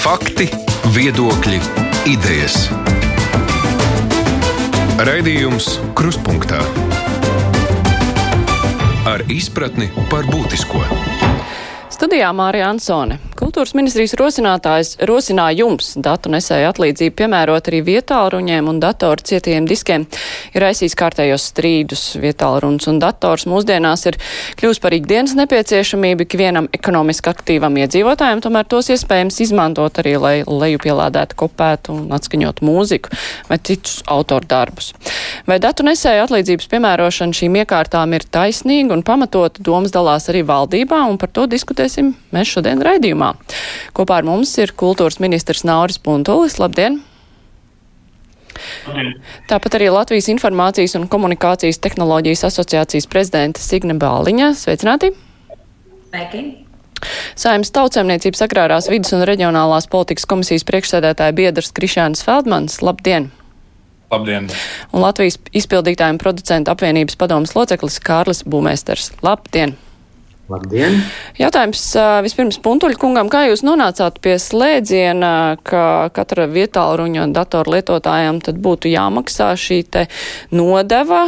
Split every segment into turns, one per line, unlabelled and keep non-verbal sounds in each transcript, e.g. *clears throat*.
Fakti, viedokļi, idejas. Raidījums Kruspunkta ar izpratni par būtisko.
Studijā Mārija Ansone. Kultūras ministrijas rosinātājs rosināja jums datu nesēju atlīdzību piemērot arī vietāluņiem un datoru cietiem diskiem. Ir aizsīs kārtējos strīdus. Vietāluruns un dators mūsdienās ir kļūst par ikdienas nepieciešamību ikvienam ekonomiski aktīvam iedzīvotājiem, tomēr tos iespējams izmantot arī, lai lejupielādētu, kopētu un atskaņot mūziku vai citus autoru darbus. Vai datu nesēju atlīdzības piemērošana šīm iekārtām ir taisnīga un pamatota, domas dalās arī valdībā, un par to diskutēs diskutēsim mēs šodien raidījumā. Kopā ar mums ir kultūras ministrs Nauris Puntulis. Labdien! Labdien. Tāpat arī Latvijas Informācijas un komunikācijas tehnoloģijas asociācijas prezidenta Signe Bāliņa. Sveicināti! Sveiki! Saimnes tautsēmniecības agrārās vidas un reģionālās politikas komisijas priekšsēdētāja biedrs Krišāns Feldmans. Labdien!
Labdien!
Un Latvijas izpildītājiem producentu apvienības padomas loceklis Kārlis Būmēsters. Labdien!
Labdien!
Jautājums vispirms Puntuļa kungam, kā jūs nonācāt pie slēdziena, ka katra vietāluņa datoru lietotājiem tad būtu jāmaksā šī te nodeva?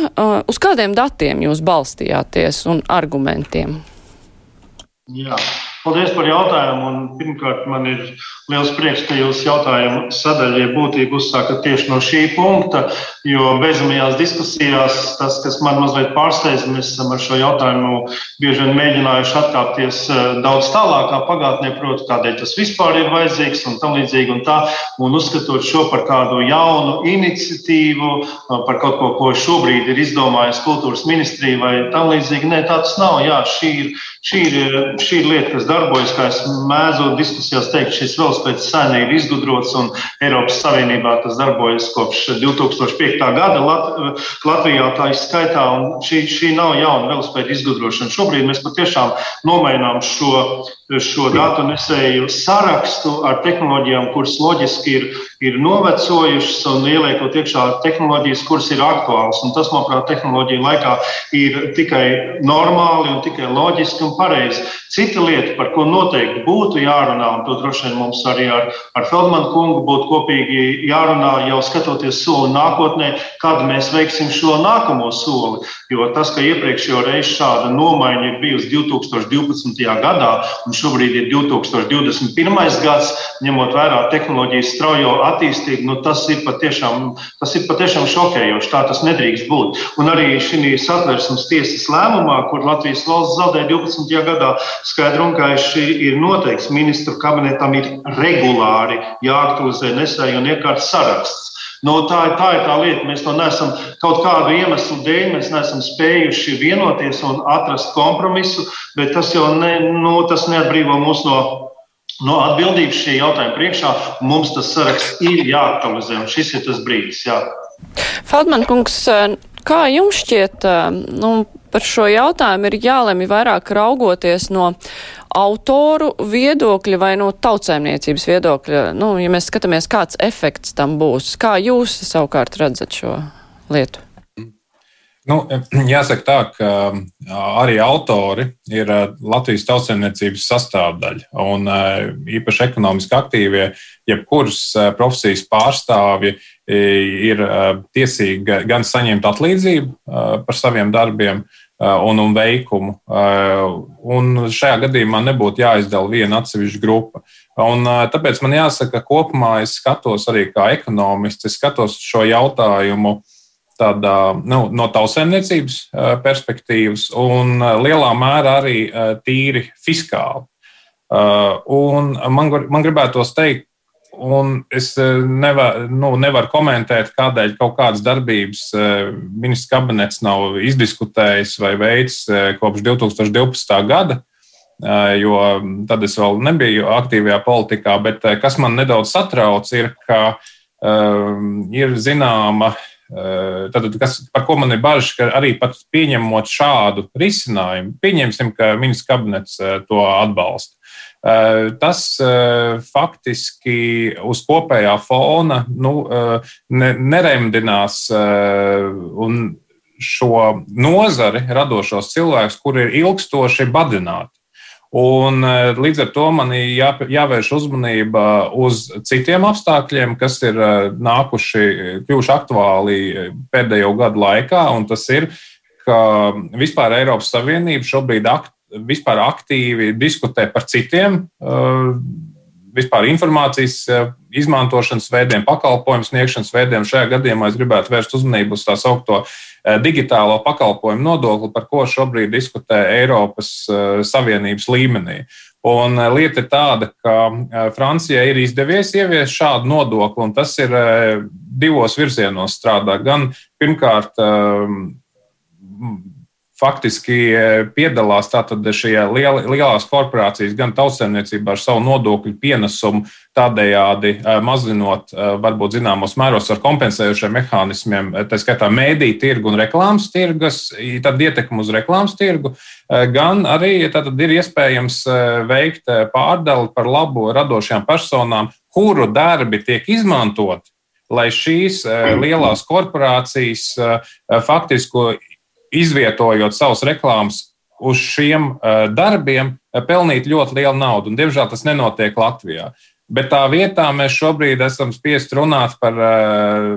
Uz kādiem datiem jūs balstījāties un argumentiem?
Jā, paldies par jautājumu. Un, pirmkārt, man ir liels prieks, ka jūs jautājumu sadaļai būtību uzsākat tieši no šī punkta, jo beidzamajās diskusijās tas, kas man mazliet pārsteidz, mēs esam ar šo jautājumu bieži vien mēģinājuši atkāpties eh, daudz tālākā pagātnē, proti, kādēļ tas vispār ir vajadzīgs un tam līdzīgi un tā, un uzskatot šo par kādu jaunu iniciatīvu, eh, par kaut ko, ko šobrīd ir izdomājusi kultūras ministrija vai tam līdzīgi. Nē, tā tas nav. Jā, šī ir Šī ir, šī ir lieta, kas darbojas, kā es mēdzu diskusijās teikt, šis velospēds sēne ir izgudrots un Eiropas Savienībā tas darbojas kopš 2005. gada Lat, Latvijā tā izskaitā, un šī, šī nav jauna velospēda izgudrošana. Šobrīd mēs patiešām nomainām šo, šo datu nesēju sarakstu ar tehnoloģijām, kuras loģiski ir, ir novecojušas un ieliekot iekšā tehnoloģijas, kuras ir aktuālas. Un tas, manuprāt, tehnoloģija laikā ir tikai normāli un tikai loģiski un pareizi. Cita lieta, par ko noteikti būtu jārunā, un to droši vien mums arī ar, ar Feldmanu kungu būtu kopīgi jārunā, jau skatoties soli nākotnē, kad mēs veiksim šo nākamo soli. Jo tas, ka iepriekšējo reizi šāda nomaiņa ir bijusi 2012. gadā, un šobrīd ir 2021. gads, ņemot vērā tehnoloģijas straujo attīstību, nu, tas, ir patiešām, tas ir patiešām šokējoši. Tā tas nedrīkst būt. Un arī šī satversmes tiesas lēmumā, kur Latvijas valsts zaudēja 12. gadā, skaidri un gaiši ir noteikts, ministru kabinetam ir regulāri jāaktualizē nesēju un iekārtas saraksts. No, tā, tā ir tā lieta. Mēs to neesam kaut kādu iemeslu dēļ, mēs neesam spējuši vienoties un atrast kompromisu, bet tas jau ne, nu, tas neatbrīvo mūs no, no atbildības šī jautājuma priekšā. Mums tas saraksts ir jāaktualizē, un šis ir tas brīdis. Jā.
Feldman kungs, kā jums šķiet, nu, par šo jautājumu ir jālemj vairāk raugoties no autoru viedokļa vai no tautsēmniecības viedokļa. Nu, ja mēs skatāmies, kāds efekts tam būs, kā jūs savukārt redzat šo lietu?
Nu, jāsaka tā, ka arī autori ir Latvijas tautsēmniecības sastāvdaļa. Un īpaši ekonomiski aktīvie, jebkuras profesijas pārstāvji ir tiesīgi gan saņemt atlīdzību par saviem darbiem, un, un veikumu. Un šajā gadījumā nebūtu jāizdala viena atsevišķa grupa. Un, tāpēc man jāsaka, ka kopumā es skatos arī kā ekonomists, es skatos šo jautājumu tādā, nu, no tautsēmniecības perspektīvas un lielā mērā arī tīri fiskāli. Un man, man gribētos teikt, un es nevar, nu, nevaru komentēt, kādēļ kaut kādas darbības ministrs kabinets nav izdiskutējis vai veids kopš 2012. gada. Jo tad es vēl nebiju aktīvajā politikā, bet kas man nedaudz satrauc, ir, ka ir zināma Tātad, kas, par ko man ir bažas, ka arī pieņemot šādu risinājumu, pieņemsim, ka ministrs kabinets to atbalsta. Tas faktiski uz kopējā fona nu, ne, neremdinās un šo nozari radošos cilvēkus, kuri ir ilgstoši badināti. Un, līdz ar to man jā, jāvērš uzmanība uz citiem apstākļiem, kas ir nākuši, kļuvuši aktuāli pēdējo gadu laikā. Tas ir, ka vispār Eiropas Savienība šobrīd akt, vispār aktīvi diskutē par citiem vispār informācijas izmantošanas veidiem, pakalpojumu sniegšanas veidiem. Šajā gadījumā es gribētu vērst uzmanību uz tā saucamo Eh, digitālo pakalpojumu nodokli, par ko šobrīd diskutē Eiropas Savienības līmenī. Un lieta ir tāda, ka Francijai ir izdevies ieviest šādu nodokli, un tas ir divos virzienos strādā. Gan pirmkārt, faktiski e, piedalās. Šajā liel, lielās korporācijas gan tautsēmniecībā ar savu nodokļu pienesumu, tādējādi e, mazinot e, varbūt zināmos mēros ar kompensējušiem mehānismiem, tā skaitā mēdī tirgu un reklāmas tirgas, tad ietekmu uz reklāmas tirgu, gan arī tātad ir iespējams veikt pārdali par labu radošajām personām, kuru darbi tiek izmantoti lai šīs lielās korporācijas faktiski izvietojot savus reklāmas uz šiem uh, darbiem, uh, pelnīt ļoti lielu naudu. Un, diemžēl tas nenotiek Latvijā. Bet tā vietā mēs šobrīd esam spiest runāt par uh,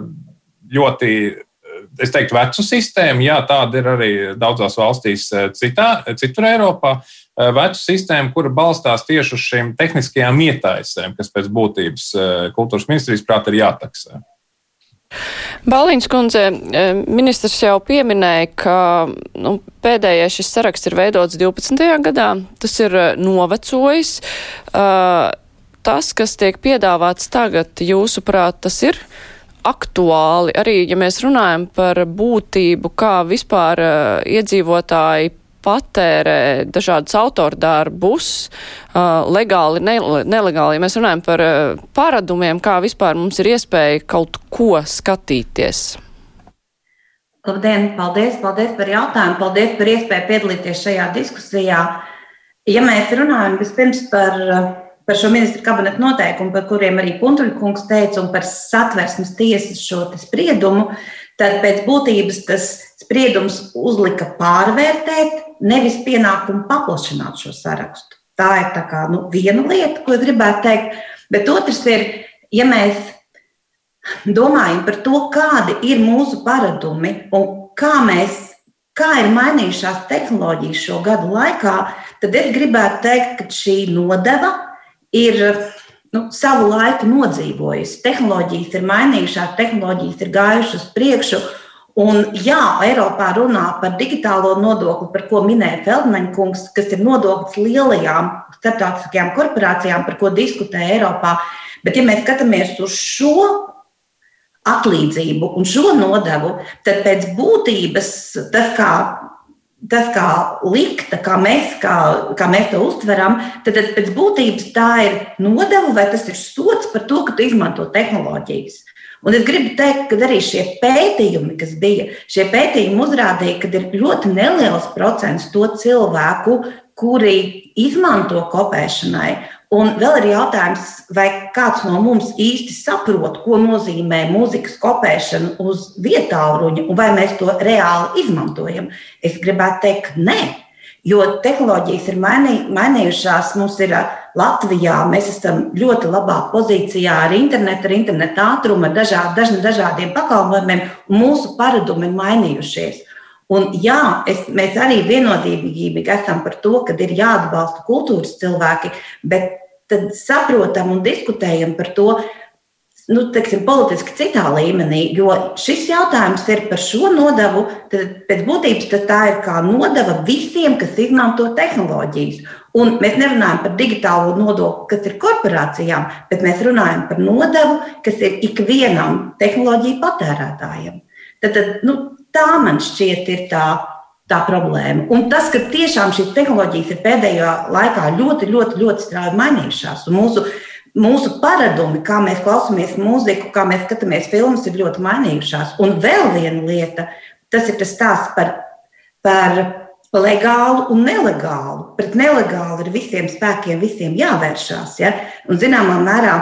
ļoti, es teiktu, vecu sistēmu. Jā, tāda ir arī daudzās valstīs citā, citur Eiropā. Vecu sistēmu, kura balstās tieši uz šīm tehniskajām ietaisēm, kas pēc būtības kultūras ministrijas prātā ir jātaksē.
Baliņš kundze, e, ministrs jau pieminēja, ka nu, pēdējais šis saraksts ir veidots 12. gadā. Tas ir e, novecojis. Uh, tas, kas tiek piedāvāts tagad, jūsuprāt, tas ir aktuāli. Arī, ja mēs runājam par būtību, kā vispār iedzīvotāji patērē dažādus autordarbus, uh, legāli, ne, nelegāli. Mēs runājam par uh, paradumiem, kā vispār mums ir iespēja kaut ko skatīties.
Labdien, paldies, paldies par jautājumu, paldies par iespēju piedalīties šajā diskusijā. Ja mēs runājam vispirms par, par šo ministru kabineta noteikumu, par kuriem arī Puntuļkungs teica, un par satversmes tiesas šo spriedumu, tad pēc būtības tas spriedums uzlika pārvērtēt nevis pienākumu paplašināt šo sarakstu. Tā ir tā kā, nu, viena lieta, ko gribētu teikt. Bet otrs ir, ja mēs domājam par to, kādi ir mūsu paradumi un kā, mēs, kā ir mainījušās tehnoloģijas šo gadu laikā, tad es gribētu teikt, ka šī nodeva ir nu, savu laiku nodzīvojusi. Tehnoloģijas ir mainījušās, tehnoloģijas ir gājušas uz priekšu. Un, jā, Eiropā runā par digitālo nodokli, par ko minēja Feldmaņa kungs, kas ir nodoklis lielajām starptautiskajām korporācijām, par ko diskutē Eiropā. Bet, ja mēs skatāmies uz šo atlīdzību un šo nodevu, tad pēc būtības tas, kā, tas kā likta, kā mēs, kā, kā mēs to uztveram, tad, tad pēc būtības tā ir nodeva vai tas ir sots par to, ka tu izmanto tehnoloģijas. Un es gribu teikt, ka arī šie pētījumi, kas bija, šie pētījumi uzrādīja, ka ir ļoti neliels procents to cilvēku, kuri izmanto kopēšanai. Un vēl ir jautājums, vai kāds no mums īsti saprot, ko nozīmē mūzikas kopēšana uz vietāluņa, un vai mēs to reāli izmantojam. Es gribētu teikt, ka nē, jo tehnoloģijas ir mainī, mainījušās. Mums ir Latvijā, mēs esam ļoti labā pozīcijā ar internetu, ar internetu ātrumu, ar dažād, daž, dažādiem pakalpojumiem, un mūsu paradumi ir mainījušies. Un, jā, es, mēs arī vienotībā esam par to, ka ir jāatbalsta kultūras cilvēki, bet tad saprotam un diskutējam par to, nu, teiksim, politiski citā līmenī, jo šis jautājums ir par šo nodevu. Tad, pēc būtības tā ir kā nodeva visiem, kas izmanto tehnoloģijas. Un mēs nerunājam par digitālo nodokli, kas ir korporācijām, bet mēs runājam par nodevu, kas ir ikvienam tehnoloģiju patērētājam. Tad, tad, nu, tā man šķiet ir tā, tā problēma. Un tas, ka tiešām šīs tehnoloģijas ir pēdējā laikā ļoti, ļoti, ļoti strauji mainījušās. Mūsu mūsu paradumi, kā mēs klausāmies mūziku, kā mēs skatāmies filmas, ir ļoti mainījušās. Un vēl viena lieta, tas ir tas stāsts par, par legālu un nelegālu. Pret nelegālu ir visiem spēkiem, visiem jāvēršās. Ja? Un, zināmā mērā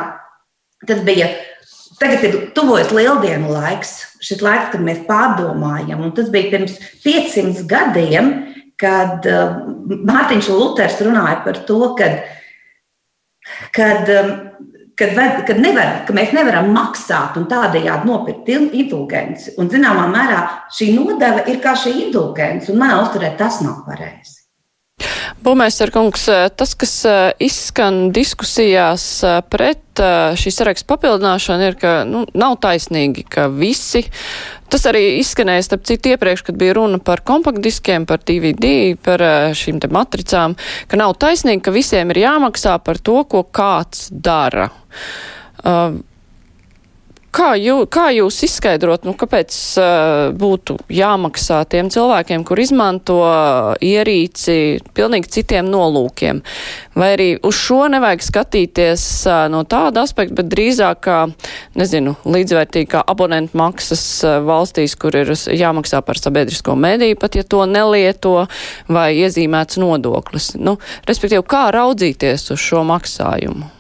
tas bija. Tagad ir tuvojas lieldienu laiks, šis laiks, kad mēs pārdomājam. Un tas bija pirms 500 gadiem, kad Mārtiņš Luters runāja par to, kad, kad kad, kad, nevar, ka mēs nevaram maksāt un tādējādi nopirkt indulgenci. Un, zināmā mērā, šī nodeva ir kā šī indulgence, un manā uzturē tas nav pareizi.
Būmēs ar kungs, tas, kas izskan diskusijās pret šī saraksta papildināšanu, ir, ka nu, nav taisnīgi, ka visi Tas arī izskanēja, starp citu, iepriekš, kad bija runa par kompaktdiskiem, par DVD, par šīm te matricām, ka nav taisnīgi, ka visiem ir jāmaksā par to, ko kāds dara. Uh, Kā, jū, kā jūs izskaidrot, nu, kāpēc uh, būtu jāmaksā tiem cilvēkiem, kur izmanto ierīci pilnīgi citiem nolūkiem? Vai arī uz šo nevajag skatīties uh, no tāda aspekta, bet drīzāk kā, nezinu, līdzvērtīgi kā abonentu maksas uh, valstīs, kur ir jāmaksā par sabiedrisko mediju, pat ja to nelieto, vai iezīmēts nodoklis? Nu, respektīvi, kā raudzīties uz šo maksājumu?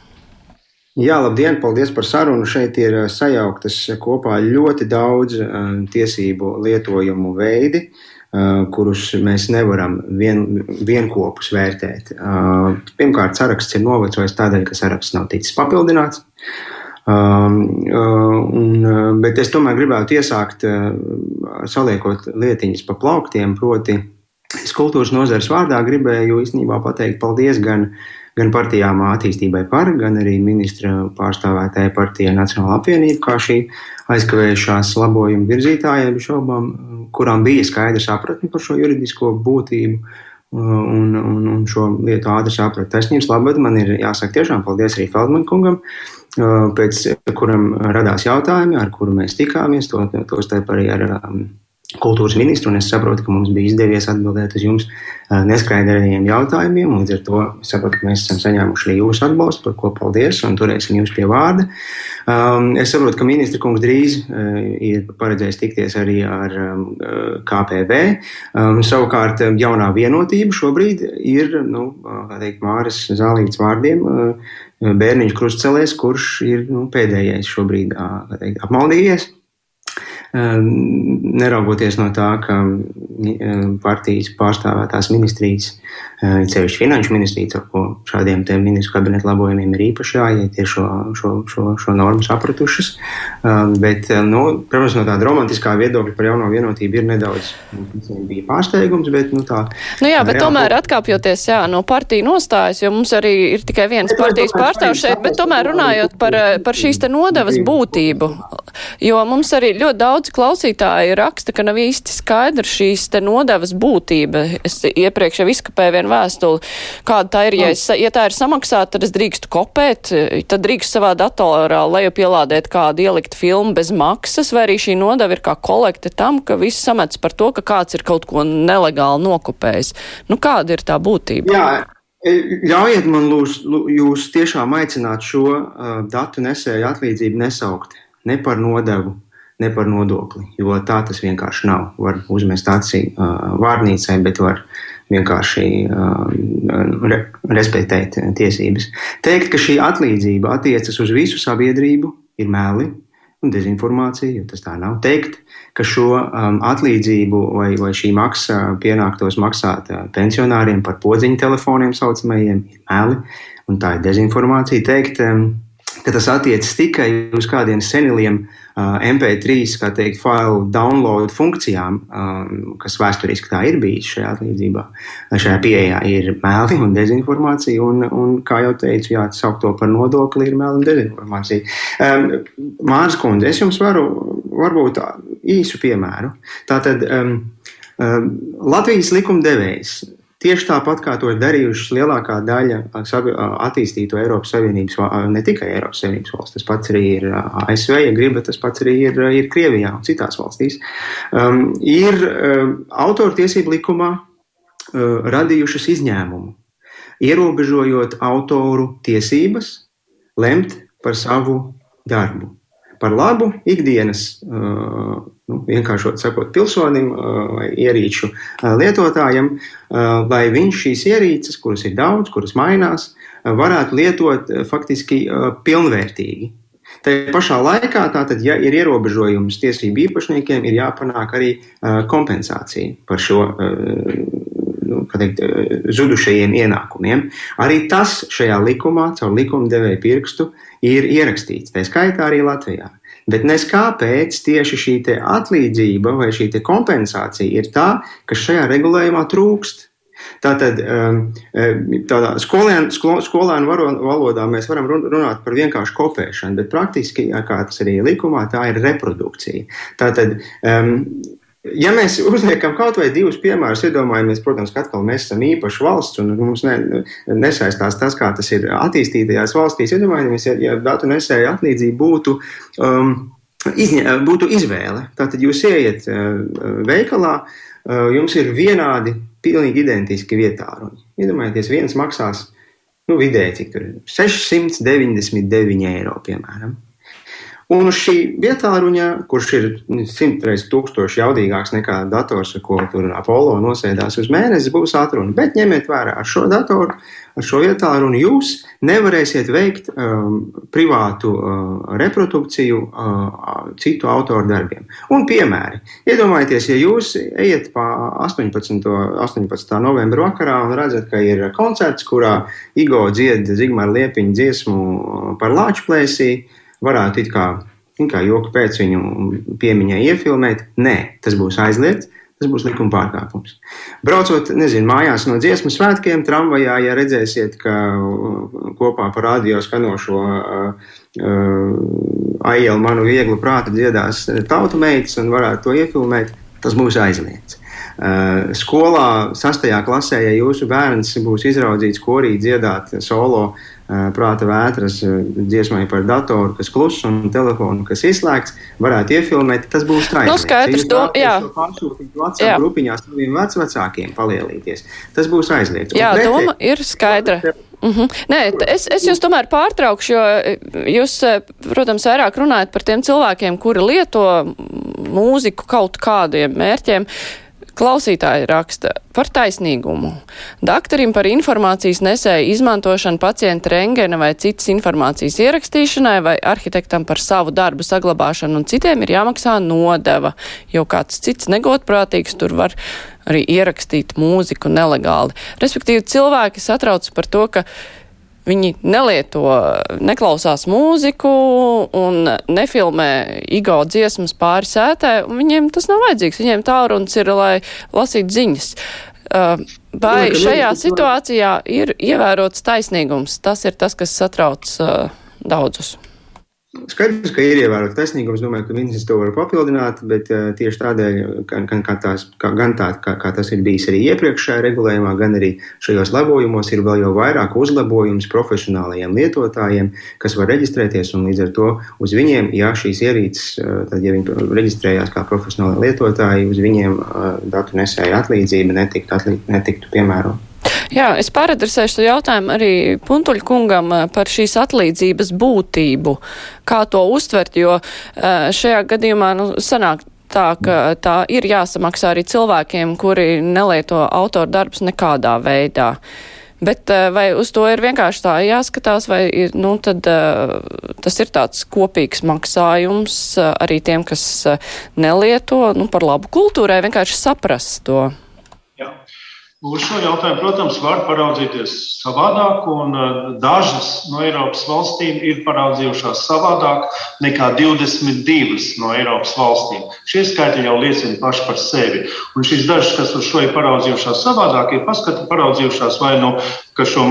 Jā, labdien, paldies par sarunu. Šeit ir eh, sajauktas kopā ļoti daudz uh, tiesību lietojumu veidi, uh, kurus mēs nevaram vien, vienopus vērtēt. Pirmkārt, saraksts ir novecojis tādēļ, ka saraksts nav ticis papildināts. Um, un, bet es tomēr gribētu iesākt saliekot lietiņas pa plauktiem, proti, es kultūras nozares vārdā gribēju īstenībā pateikt paldies gan uh, gan partijām attīstībai par, gan arī ministra pārstāvētāja partija Nacionāla apvienība, kā šī aizkavējušās labojuma virzītājiem šaubām, kurām bija skaidra sapratne par šo juridisko būtību. Un, un, un šo lietu ātri sapratu. Taisnības labad man ir jāsaka tiešām paldies arī Feldman kungam, pēc kuram radās jautājumi, ar kuru mēs tikāmies, to, to starp arī ar um, kultūras ministru, un es saprotu, ka mums bija izdevies atbildēt uz jums neskaidriem jautājumiem. Līdz ar to es saprotu, ka mēs esam saņēmuši arī jūsu atbalstu, par ko paldies, un turēsim jūs pie vārda. Um, es saprotu, ka ministra kungs drīz uh, ir paredzējis tikties arī ar um, KPV. Um, savukārt jaunā vienotība šobrīd ir, nu, kā teikt, Māris Zālīts vārdiem, uh, bērniņš krustcelēs, kurš ir nu, pēdējais šobrīd uh, teikt, apmaldījies. Ehm, neraugoties no tā, ka ehm, partijas pārstāvētās ministrijas, ehm, ceļš finanšu ministrijas, ar ko šādiem ministru kabinetu labojumiem ir īpaši jāiet, ir šo, šo, šo, šo normu sapratušas. Bet, nu, protams, no tāda romantiskā viedokļa par jauno vienotību ir nedaudz bija pārsteigums, bet, nu, tā.
Nu jā, bet reāli... tomēr atkāpjoties, jā, no partiju nostājas, jo mums arī ir tikai viens partijas pārstāvs šeit, bet tomēr runājot par, par šīs te nodevas būtību, jo mums arī ļoti daudz daudz klausītāji raksta, ka nav īsti skaidra šīs te nodevas būtība. Es iepriekš jau izkapēju vienu vēstuli, kāda tā ir. Ja, es, ja tā ir samaksāta, tad es drīkstu kopēt, tad drīkstu savā datorā lejupielādēt kādu ielikt filmu bez maksas, vai arī šī nodeva ir kā kolekte tam, ka viss samets par to, ka kāds ir kaut ko nelegāli nokopējis. Nu, kāda ir tā būtība?
Jā. E, ļaujiet man lūs, jūs tiešām aicināt šo uh, datu nesēju atlīdzību nesaukt ne par nodevu, ne par nodokli, jo tā tas vienkārši nav. Var uzmest aci uh, vārnīcai, bet var vienkārši uh, re, respektēt tiesības. Teikt, ka šī atlīdzība attiecas uz visu sabiedrību, ir meli un dezinformācija, jo tas tā nav. Teikt, ka šo um, atlīdzību vai, vai šī maksa pienāktos maksāt uh, pensionāriem par podziņu telefoniem saucamajiem, ir meli un tā ir dezinformācija. Teikt, um, ka tas attiecas tikai uz kādiem seniliem uh, MP3 teikt, failu download funkcijām, um, kas vēsturiski tā ir bijis šajā atlīdzībā. Šajā pieejā ir meli un dezinformācija, un, un kā jau teicu, jā, saukt to par nodokli ir meli un dezinformācija. Um, Mārs Kundze, es jums varu varbūt īsu piemēru. Tātad um, um, Latvijas likumdevējs Tieši tāpat kā to ir darījušas lielākā daļa attīstīto Eiropas Savienības, ne tikai Eiropas Savienības valsts, tas pats arī ir ASV, ja gribat, tas pats arī ir, ir Krievijā un citās valstīs, um, ir um, autortiesību likumā uh, radījušas izņēmumu, ierobežojot autoru tiesības lemt par savu darbu par labu ikdienas, nu, vienkāršot sakot, pilsonim vai ierīču lietotājam, lai viņš šīs ierīces, kuras ir daudz, kuras mainās, varētu lietot faktiski pilnvērtīgi. Tā pašā laikā, tātad, ja ir ierobežojums tiesību īpašniekiem, ir jāpanāk arī kompensācija par šo teikt, zudušajiem ienākumiem. Arī tas šajā likumā, caur likumdevēja pirkstu, ir ierakstīts. Tā skaitā arī Latvijā. Bet nes kāpēc tieši šī atlīdzība vai šī kompensācija ir tā, kas šajā regulējumā trūkst. Tātad um, tādā skolēnu, skolēnu valodā mēs varam runāt par vienkāršu kopēšanu, bet praktiski, kā tas arī likumā, tā ir reprodukcija. Tātad um, Ja mēs uzliekam kaut vai divus piemērus, iedomājamies, protams, ka atkal mēs esam īpaša valsts un mums ne, nesaistās tas, kā tas ir attīstītajās valstīs. Iedomājamies, ja, ja datu nesēja atlīdzība būtu, um, izņa, būtu izvēle. Tātad jūs ieiet uh, veikalā, uh, jums ir vienādi, pilnīgi identiski vietāruņi. Iedomājieties, viens maksās, nu, vidēji, cik tur ir 699 eiro, piemēram. Un uz šī vietāruņa, kurš ir simtreiz tūkstoši jaudīgāks nekā dators, ar ko tur Apollo nosēdās uz mēnesi, būs atruna. Bet ņemiet vērā ar šo datoru, ar šo vietāruņu jūs nevarēsiet veikt um, privātu uh, reprodukciju uh, citu autoru darbiem. Un piemēri. Iedomājieties, ja jūs ejat pa 18. 18. novembra vakarā un redzat, ka ir koncerts, kurā Igo dzied Zigmāra Liepiņa dziesmu uh, par lāčplēsī, varētu it kā, kā joku pēc viņu piemiņai iefilmēt. Nē, tas būs aizliegts. Tas būs likuma pārkāpums. Braucot, nezinu, mājās no dziesmu svētkiem, tramvajā, ja redzēsiet, ka uh, kopā par radio skanošo uh, uh, aielu manu vieglu prātu dziedās tautu meitas un varētu to iefilmēt, tas būs aizliegts. Uh, skolā, sastajā klasē, ja jūsu bērns būs izraudzīts korī dziedāt solo uh, prāta vētras dziesmai par datoru, kas kluss un telefonu, kas izslēgts, varētu iefilmēt, tas būs traģiski.
Nu, skaidrs, to, jā.
jā. grupiņā saviem vecvecākiem palielīties. Tas būs aizliegts.
Jā, pretē, doma ir skaidra. Mm -hmm. Nē, es, es jūs tomēr pārtraukšu, jo jūs, protams, vairāk runājat par tiem cilvēkiem, kuri lieto mūziku kaut kādiem mērķiem. Klausītāji raksta par taisnīgumu. Daktarim par informācijas nesēju izmantošanu pacienta rengena vai citas informācijas ierakstīšanai vai arhitektam par savu darbu saglabāšanu un citiem ir jāmaksā nodeva, jo kāds cits negodprātīgs tur var arī ierakstīt mūziku nelegāli. Respektīvi cilvēki satrauc par to, ka Viņi nelieto, neklausās mūziku un nefilmē ego dziesmas pāri sētē, un viņiem tas nav vajadzīgs. Viņiem tālrunis ir, lai lasītu ziņas. Uh, vai šajā situācijā ir ievērots taisnīgums? Tas ir tas, kas satrauc uh, daudzus.
Skaidrs, ka ir ievērots taisnīgums. Domāju, ka ministrs to var papildināt, bet uh, tieši tādēļ, gan, kā, tās, kā, gan tā, kā, kā tas ir bijis arī iepriekšējā regulējumā, gan arī šajos labojumos, ir vēl jau vairāk uzlabojums profesionālajiem lietotājiem, kas var reģistrēties, līdz ar to uz viņiem, ja šīs ierīces, uh, tad, ja viņi reģistrējās kā profesionāli lietotāji, uz viņiem uh, datu nesēja atlīdzība netiktu, atlīd, netiktu piemērota.
Jā, es pāradresēšu šo jautājumu arī Puntuļa kungam eh, par šīs atlīdzības būtību, kā to uztvert, jo eh, šajā gadījumā nu, sanāk tā, ka tā ir jāsamaksā arī cilvēkiem, kuri nelieto autoru darbus nekādā veidā. Bet eh, vai uz to ir vienkārši tā jāskatās, vai ir, nu, tad, tas ir tāds kopīgs maksājums arī tiem, kas nelieto, nu, par labu kultūrai, vienkārši saprast to?
Uz šo jautājumu, protams, var paraudzīties savādāk, un eh, dažas no Eiropas valstīm ir paraudzījušās savādāk nekā 22 no Eiropas valstīm. Šie skaitļi jau liecina paši par sevi. Un šīs dažas, kas uz šo ir paraudzījušās savādāk, ir paskati paraudzījušās vai nu, ka šo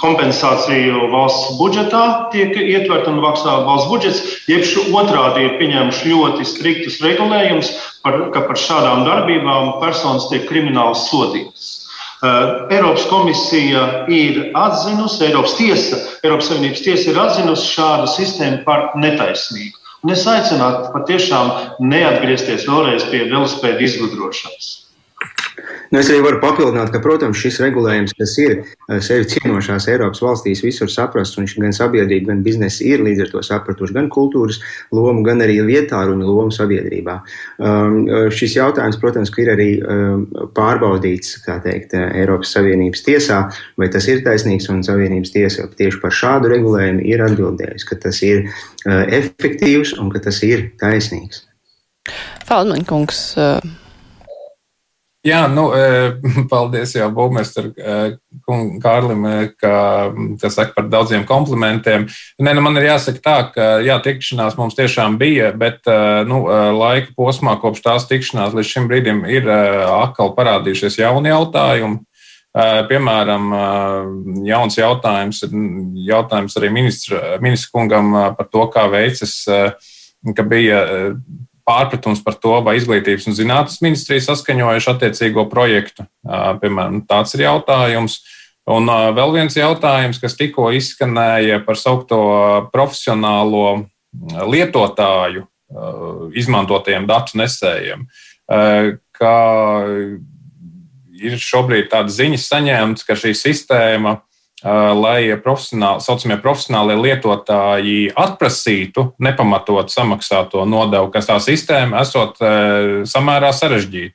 kompensāciju valsts budžetā tiek ietverta un maksā valsts budžets, jeb otrādi ir pieņēmuši ļoti striktus regulējumus, ka par šādām darbībām personas tiek krimināli sodītas. Uh, Eiropas komisija ir atzinusi, Eiropas tiesa, Eiropas Savienības tiesa ir atzinusi šādu sistēmu par netaisnīgu. Un es aicinātu patiešām neatgriezties vēlreiz pie velospēdu izgudrošanas.
Nu, es arī varu papildināt, ka, protams, šis regulējums, kas ir eh, sevi cienošās Eiropas valstīs, visur saprasts, un gan sabiedrība, gan biznesa ir līdz ar to sapratuši gan kultūras lomu, gan arī vietāruņu lomu sabiedrībā. Um, šis jautājums, protams, ir arī um, pārbaudīts, kā teikt, Eiropas Savienības tiesā, vai tas ir taisnīgs, un Savienības tiesa tieši par šādu regulējumu ir atbildējusi, ka tas ir uh, efektīvs un ka tas ir taisnīgs.
Feldmaņkungs. Uh
Jā, nu, *laughs* paldies jau Būmēstam Kārlim, ka tas saka par daudziem komplimentiem. Nē, nu, man ir jāsaka tā, ka jā, tikšanās mums tiešām bija, bet nu, laika posmā kopš tās tikšanās līdz šim brīdim ir atkal parādījušies jauni jautājumi. Piemēram, jauns jautājums, jautājums arī ministra, ministra kungam par to, kā veicas, ka bija pārpratums par to, vai izglītības un zinātnes ministrija saskaņojuši attiecīgo projektu. Piemēram, tāds ir jautājums. Un vēl viens jautājums, kas tikko izskanēja par saukto profesionālo lietotāju izmantotajiem datu nesējiem, ka ir šobrīd tāda ziņa saņemta, ka šī sistēma lai profesionāli, saucamie profesionālie lietotāji atprasītu nepamatot samaksāto nodevu, kas tā sistēma esot samērā sarežģīta.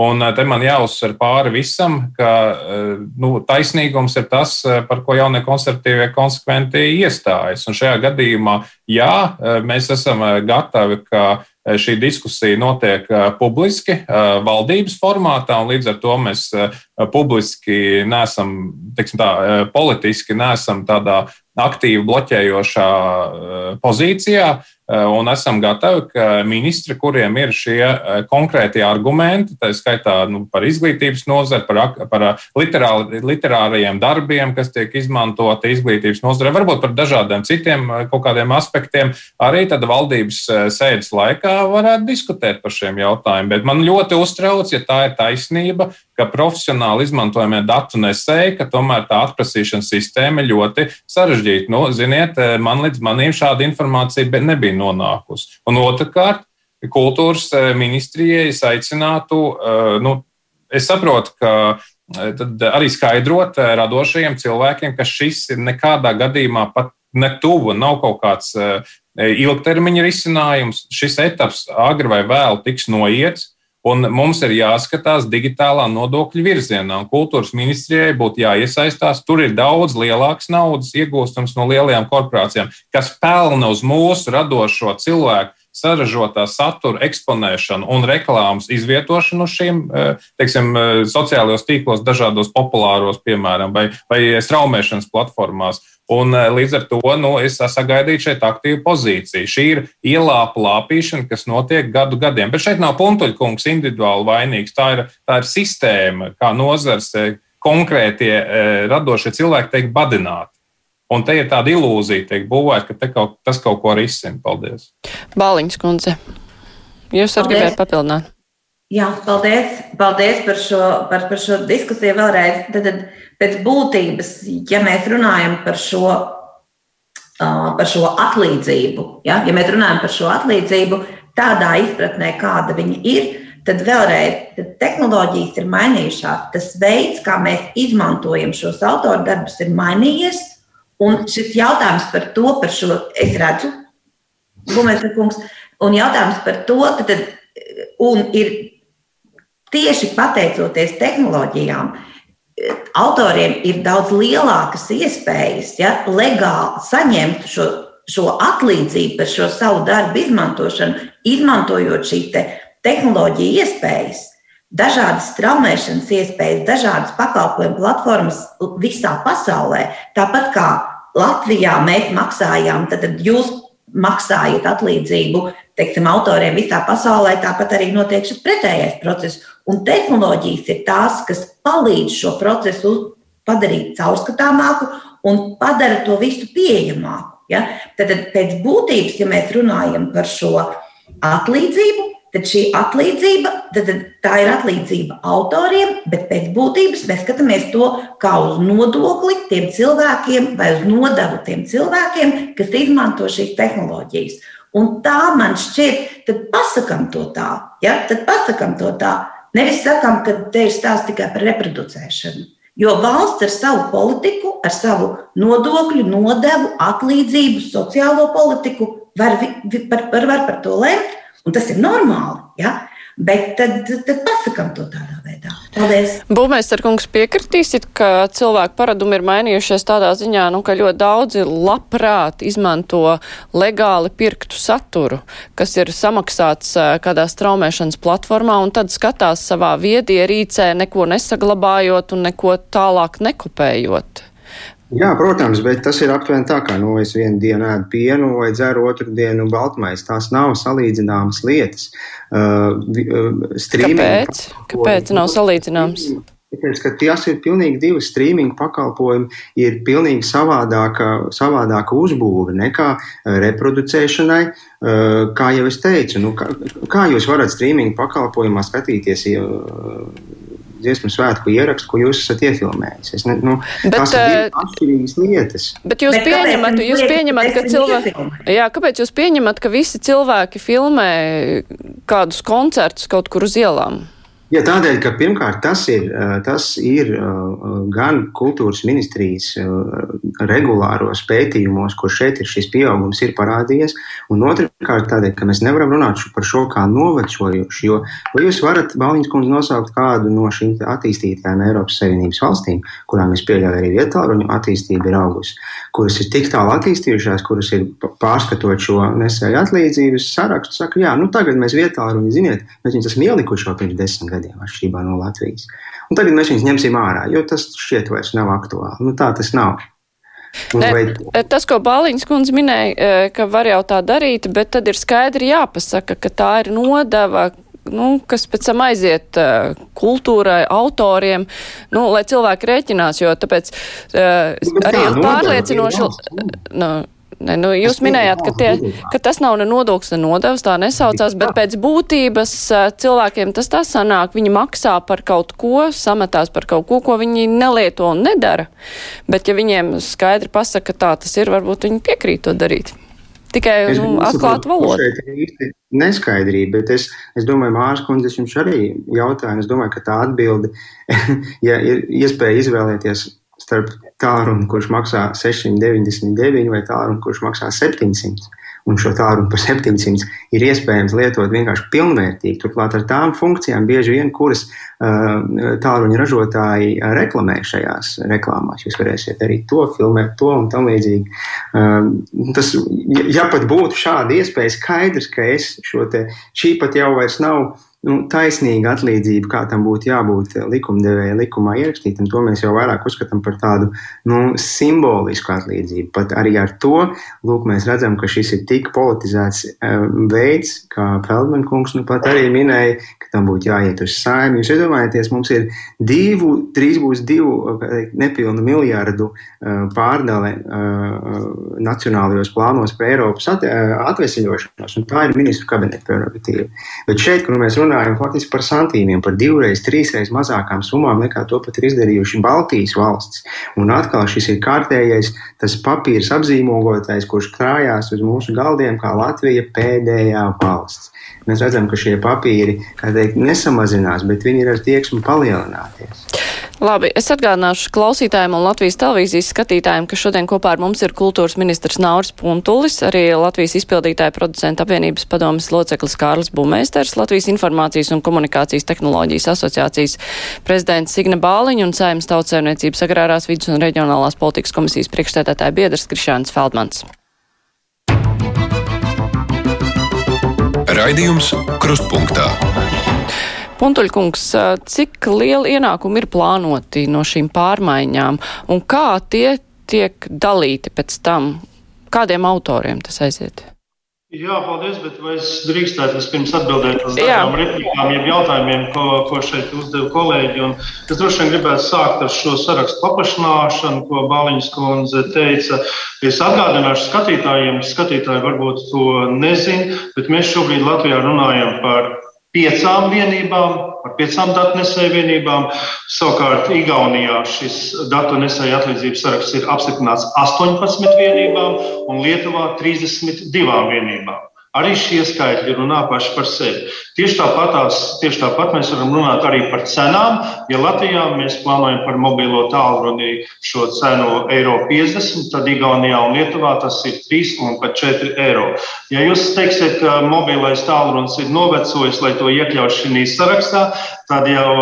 Un te man jāuzsver pāri visam, ka nu, taisnīgums ir tas, par ko jaunie konservatīvie konsekventi iestājas. Un šajā gadījumā, jā, mēs esam gatavi, ka šī diskusija notiek eh, publiski, eh, valdības formātā, un līdz ar to mēs publiski nesam, teiksim tā, politiski nesam tādā aktīvi bloķējošā pozīcijā. Eh, un esam gatavi, ka ministri, kuriem ir šie eh, konkrētie argumenti, tā skaitā nu, par izglītības nozari, par, par eh, literāri, literārajiem darbiem, kas tiek izmantoti izglītības nozarē, varbūt par dažādiem citiem kaut kādiem aspektiem, arī tad valdības sēdes laikā varētu diskutēt par šiem jautājumiem. Bet man ļoti uztrauc, ja tā ir taisnība, ka profesionāli izmantojamie datu nesēji, ka tomēr tā atprasīšanas sistēma ir ļoti sarežģīta. Nu, ziniet, man līdz manim šāda informācija nebija nonākusi. Un otrkārt, kultūras eh, ministrijai es aicinātu, eh, nu, es saprotu, ka eh, tad arī skaidrot radošajiem cilvēkiem, ka šis ir nekādā gadījumā pat netuvu, nav kaut kāds ilgtermiņa risinājums. Šis etaps agri vai vēl tiks noiets. Un mums ir jāskatās digitālā nodokļu virzienā, un kultūras ministrijai būtu jāiesaistās. Tur ir daudz lielāks naudas iegūstams no lielajām korporācijām, kas pelna uz mūsu radošo cilvēku saražotā satura eksponēšanu un reklāmas izvietošanu šiem eh, teiksim, eh, sociālajos tīklos, dažādos populāros, piemēram, vai, vai straumēšanas platformās. Un eh, līdz ar to nu, es sagaidīju šeit aktīvu pozīciju. Šī ir ielāpa lāpīšana, kas notiek gadu gadiem. Bet šeit nav puntuļkungs individuāli vainīgs. Tā ir, tā ir sistēma, kā nozars konkrētie radošie cilvēki tiek badināti. Un te ir tāda ilūzija, tiek būvēta, ka kaut, tas kaut ko risina. Paldies!
Bāliņas kundze, jūs arī gribējāt papildināt?
Jā, paldies, paldies par, šo, par, par šo diskusiju vēlreiz. Tad, tad pēc būtības, ja mēs runājam par šo, par šo atlīdzību, ja, ja mēs runājam par šo atlīdzību tādā izpratnē, kāda viņa ir, tad vēlreiz tad tehnoloģijas ir mainījušās. Tas veids, kā mēs izmantojam šos autordarbus, ir mainījies. Un šis jautājums par to, par šo es redzu, Gumēta un jautājums par to, tad, un ir tieši pateicoties tehnoloģijām, autoriem ir daudz lielākas iespējas ja, legāli saņemt šo, šo atlīdzību par šo savu darbu izmantošanu, izmantojot šīs te tehnoloģiju iespējas dažādas straumēšanas iespējas, dažādas pakalpojumu platformas visā pasaulē. Tāpat kā Latvijā mēs maksājām, tad jūs maksājat atlīdzību teiksim, autoriem visā pasaulē, tāpat arī notiek šis pretējais process. Un tehnoloģijas ir tās, kas palīdz šo procesu padarīt caurskatāmāku un padara to visu pieejamāku. Ja? Tad pēc būtības, ja mēs runājam par šo atlīdzību, tad šī atlīdzība, tad tā ir atlīdzība autoriem, bet pēc būtības mēs skatāmies to kā uz nodokli tiem cilvēkiem vai uz nodevu tiem cilvēkiem, kas izmanto šīs tehnoloģijas. Un tā man šķiet, tad pasakām to tā. Ja? Tad pasakām to tā. Nevis sakām, ka te ir stāsts tikai par reproducēšanu. Jo valsts ar savu politiku, ar savu nodokļu, nodevu, atlīdzību, sociālo politiku var, var, var, par to lemt. Un tas ir normāli. Ja? Bet tad, tad pasakām to tādā veidā. Paldies!
Būmēstarkungs piekritīsit, ka cilvēku paradumi ir mainījušies tādā ziņā, nu, ka ļoti daudzi labprāt izmanto legāli pirktu saturu, kas ir samaksāts kādā straumēšanas platformā un tad skatās savā viedierīcē, neko nesaglabājot un neko tālāk nekopējot.
Jā, protams, bet tas ir aptuveni tā, kā nu, es vienu dienu ēdu pienu vai dzeru otru dienu baltmaizi. Tās nav salīdzināmas lietas. Uh,
uh, Kāpēc? Kāpēc nav salīdzināmas?
Tāpēc, ka tās ir pilnīgi divas streaming pakalpojumi, ir pilnīgi savādāka, savādāka uzbūve nekā reproducēšanai. Uh, kā jau es teicu, nu, kā, kā jūs varat streaming pakalpojumā skatīties? Ja, dziesmu svētku ierakstu, ko jūs esat iefilmējis. Es ne, nu, bet, tās ir uh, atšķirīgas lietas.
Bet jūs bet pieņemat, jūs pieņemat, ka cilvēki, jā, kāpēc jūs pieņemat, ka visi cilvēki filmē kādus koncertus kaut kur uz ielām?
Ja tādēļ, ka pirmkārt tas ir, tas ir gan kultūras ministrijas regulāros pētījumos, kur šeit ir šis pieaugums ir parādījies, un otrkārt tādēļ, ka mēs nevaram runāt par šo kā novecojuši, jo vai jūs varat, Balņas kundze, nosaukt kādu no šīm attīstītajām Eiropas Savienības valstīm, kurām es pieļauju arī vietāluņu attīstība ir augusi, kuras ir tik tālu attīstījušās, kuras ir pārskatot šo nesēju atlīdzības sarakstu, saka, jā, nu tagad mēs vietāluņu, ziniet, mēs viņus esam ielikuši jau pirms desmit gadiem gadiem, atšķirībā no Latvijas. Un tagad mēs viņus ņemsim ārā, jo tas šķiet vairs nav aktuāli. Nu, tā tas nav.
Ne, vai... Tas, ko Bāliņas kundze minēja, e, ka var jau tā darīt, bet tad ir skaidri jāpasaka, ka tā ir nodeva, nu, kas pēc tam aiziet uh, kultūrai, autoriem, nu, lai cilvēki rēķinās, jo tāpēc uh, arī pārliecinoši. Nu, Ne, nu, jūs minējāt, ka, tie, ka tas nav ne nodoklis, ne nodevs, tā nesaucās, bet pēc būtības cilvēkiem tas tā sanāk. Viņi maksā par kaut ko, sametās par kaut ko, ko viņi nelieto un nedara. Bet ja viņiem skaidri pasaka, ka tā tas ir, varbūt viņi piekrīt to darīt. Tikai nu, atklāt valodu.
Neskaidrība, bet es, es domāju, Mārcis Kundze, es jums arī jautāju, es domāju, ka tā atbilde, *laughs* ja ir iespēja izvēlēties starp tālruni, kurš maksā 699 vai tālruni, kurš maksā 700. Un šo tālruni par 700 ir iespējams lietot vienkārši pilnvērtīgi. Turklāt ar tām funkcijām bieži vien, kuras uh, tālruņa ražotāji reklamē šajās reklāmās. Jūs varēsiet arī to filmēt, to un tam līdzīgi. Uh, tas, ja pat būtu šāda iespēja, skaidrs, ka es šo te, šī pat jau vairs nav nu, taisnīga atlīdzība, kā tam būtu jābūt likumdevēja likumā ierakstītam, to mēs jau vairāk uzskatām par tādu nu, simbolisku atlīdzību. Pat arī ar to lūk, mēs redzam, ka šis ir tik politizēts um, veids, kā Feldman kungs nu pat arī minēja, ka tam būtu jāiet uz saimni. Jūs iedomājaties, mums ir divu, drīz būs divu nepilnu miljārdu uh, pārdale uh, nacionālajos plānos par Eiropas at, uh, atvesļošanos, un tā ir ministru kabineta prerogatīva. Bet šeit, kur mēs runājam, runājam faktiski par santīmiem, par divreiz, trīsreiz mazākām summām nekā to pat ir izdarījuši Baltijas valstis. Un atkal šis ir kārtējais tas papīrs apzīmogotais, kurš krājās uz mūsu galdiem kā Latvija pēdējā valsts. Mēs redzam, ka šie papīri, teikt, nesamazinās, bet viņi ir ar tieksmu palielināties.
Labi, es atgādināšu klausītājiem un Latvijas televīzijas skatītājiem, ka šodien kopā ar mums ir kultūras ministrs Nauris Puntulis, arī Latvijas izpildītāja producenta apvienības padomas loceklis Kārlis Bumēsters, Latvijas informācijas un komunikācijas tehnoloģijas asociācijas prezidents Signe Bāliņa un Saimnes tautsēmniecības agrārās vidus un reģionālās politikas komisijas priekšstādātāja biedrs Krišāns Feldmans.
Raidījums Krustpunktā.
Puntuļkungs, cik liela ienākuma ir plānoti no šīm pārmaiņām un kā tie tiek dalīti pēc tam? Kādiem autoriem tas aiziet?
Jā, paldies, bet vai es drīkstētu vispirms atbildēt uz tādām replikām, jeb jautājumiem, ko, ko šeit uzdeva kolēģi. Un es droši vien gribētu sākt ar šo sarakstu paplašināšanu, ko Bāliņas kundze teica. Es atgādināšu skatītājiem, skatītāji varbūt to nezin, bet mēs šobrīd Latvijā runājam par piecām vienībām, ar piecām datnesēju vienībām. Savukārt Igaunijā šis datu nesēju atlīdzības saraksts ir apstiprināts 18 vienībām un Lietuvā 32 vienībām. Arī šie skaitļi runā paši par sevi. Tieši tāpat, tieši tāpat mēs varam runāt arī par cenām. Ja Latvijā mēs plānojam par mobilo tālruni šo cenu eiro 50, tad Igaunijā un Lietuvā tas ir 3 un pat 4 eiro. Ja jūs teiksiet, ka mobilais tālrunis ir novecojis, lai to iekļautu šī sarakstā, tad jau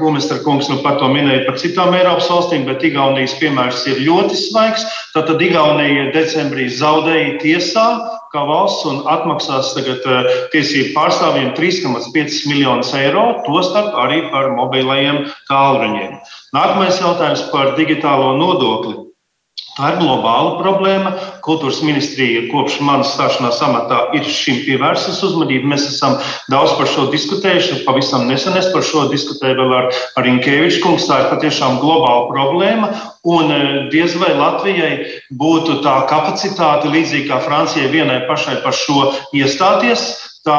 Gumestra kungs nu pat to minēja par citām Eiropas valstīm, bet Igaunijas piemērs ir ļoti svaigs. Tātad Igaunija decembrī zaudēja tiesā kā valsts un atmaksās tagad eh, tiesību pārstāvjiem 3,5 miljonus eiro, tostarp arī par mobilajiem tālruņiem. Nākamais jautājums par digitālo nodokli. Tā ir globāla problēma. Kultūras ministrija kopš manas stāšanās amatā ir šim pievērsus uzmanību. Mēs esam daudz par šo diskutējuši. Pavisam nesen es par šo diskutēju vēl ar, ar Inkeviču kungu. Tā ir patiešām globāla problēma. Un e, diez vai Latvijai būtu tā kapacitāte, līdzīgi kā Francijai vienai pašai par šo iestāties. Tā,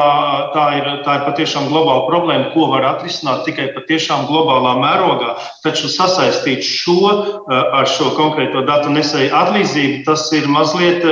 tā, ir, tā ir patiešām globāla problēma, ko var atrisināt tikai patiešām globālā mērogā. Taču sasaistīt šo eh, ar šo konkrēto datu nesēju atlīdzību, tas ir mazliet,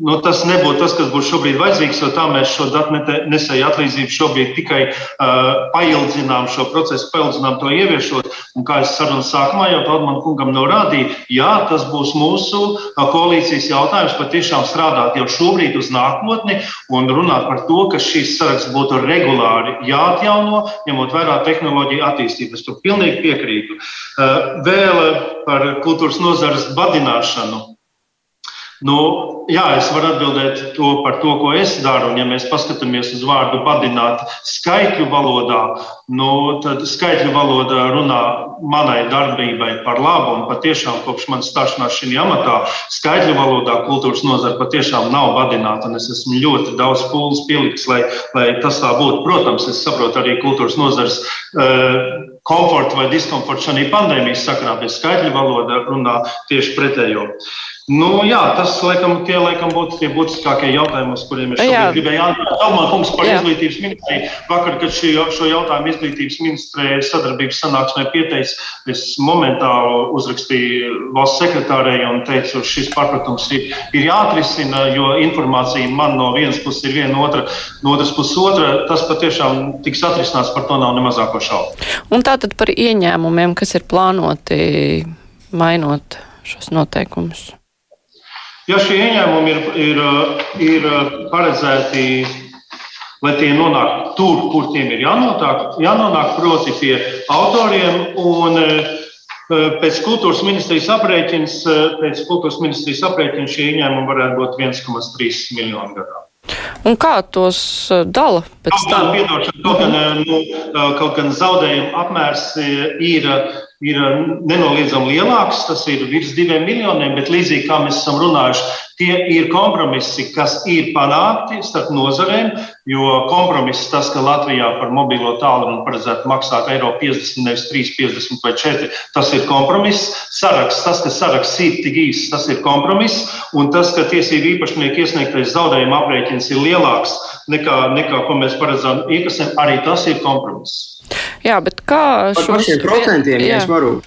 nu, tas nebūtu tas, kas būtu šobrīd vajadzīgs, jo tā mēs šo datu nesēju atlīdzību šobrīd tikai uh, paildzinām šo procesu, paildzinām to ieviešot. Un kā es sarunas sākumā jau Valdman kungam norādīju, jā, tas būs mūsu koalīcijas jautājums patiešām strādāt jau šobrīd uz nākotni un runāt par to, ka šīs saraksts būtu regulāri jāatjauno, ņemot vērā tehnoloģiju attīstību. Es tur pilnīgi piekrītu. Eh, vēl par kultūras nozares badināšanu. Nu, jā, es varu atbildēt to par to, ko es daru. Un, ja mēs paskatāmies uz vārdu badināt skaitļu valodā, nu, tad skaitļu valoda runā manai darbībai par labu. Un patiešām kopš manas stāšanās šajā amatā skaitļu valodā kultūras nozara patiešām nav badināta. Es esmu ļoti daudz pūles pielicis, lai, lai tas tā būtu. Protams, es saprotu arī kultūras nozares. Uh, komfortu vai diskomfortu šajā pandēmijas sakarā, bet skaitļu valoda runā tieši pretējo. Nu, jā, tas laikam, tie laikam būtu tie būtiskākie jautājumi, uz kuriem es gribēju atbildēt. Talman kungs par jā. izglītības ministriju. Vakar, kad šī, šo jautājumu izglītības ministrē sadarbības sanāksmē pieteicis, es momentāli uzrakstīju valsts sekretārei un teicu, šis pārpratums ir, ir jāatrisina, jo informācija man no vienas puses ir viena, otra, no otras puses otra. Tas patiešām tiks atrisināts, par to nav ne mazāko šaubu.
Un tātad par ieņēmumiem, kas ir plānoti mainot šos noteikumus.
Ja šie ieņēmumi ir, ir, ir paredzēti, lai tie nonāktu tur, kur tiem ir jānonāk, jānonāk proti pie autoriem, un eh, pēc kultūras ministrijas aprēķins, pēc kultūras ministrijas aprēķina šie ieņēmumi varētu būt 1,3 miljoni gadā.
Un kā tos eh, dala pēc?
Kaut gan, eh, nu, kaut gan zaudējuma apmērs ir ir nenoliedzami lielāks, tas ir virs diviem miljoniem, bet līdzīgi kā mēs esam runājuši, tie ir kompromisi, kas ir panākti starp nozarēm, jo kompromiss tas, ka Latvijā par mobilo tālruni paredzētu maksāt eiro 50, nevis 3, 50 vai 4, tas ir kompromiss. Saraksts, tas, ka saraksts ir tik īss, tas ir kompromiss, un tas, ka tiesību īpašnieku iesniegtais zaudējuma aprēķins ir lielāks nekā, nekā ko mēs paredzam iekasēm, arī tas ir kompromiss.
Jā, bet kā
šos... Par šiem procentiem, ja es varu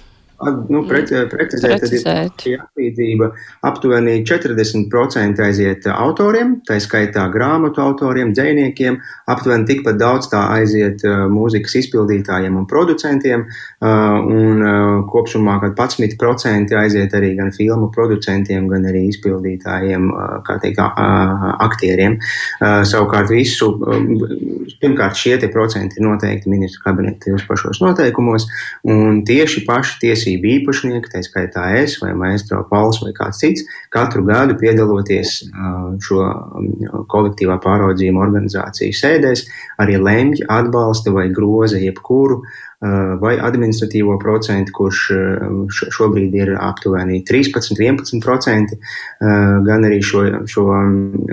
nu, pre, precizēt, precizēt, tad ir atlīdzība aptuveni 40% aiziet autoriem, tā skaitā grāmatu autoriem, dzēniekiem, aptuveni tikpat daudz tā aiziet uh, mūzikas izpildītājiem un producentiem, uh, un kopsumā kad 11% aiziet arī gan filmu producentiem, gan arī izpildītājiem, kā teikt, aktieriem. Savukārt visu, pirmkārt, šie tie procenti ir noteikti ministru kabineta pašos noteikumos, un tieši paši tiesības tiesību īpašnieki, tā skaitā es vai Maestro Pauls vai kāds cits, katru gadu piedaloties šo kolektīvā pāraudzījuma organizāciju sēdēs, arī lemj, atbalsta vai groza jebkuru Eh, vai administratīvo procentu, kurš eh, šobrīd ir aptuveni 13, 11%, eh, gan arī šo, šo,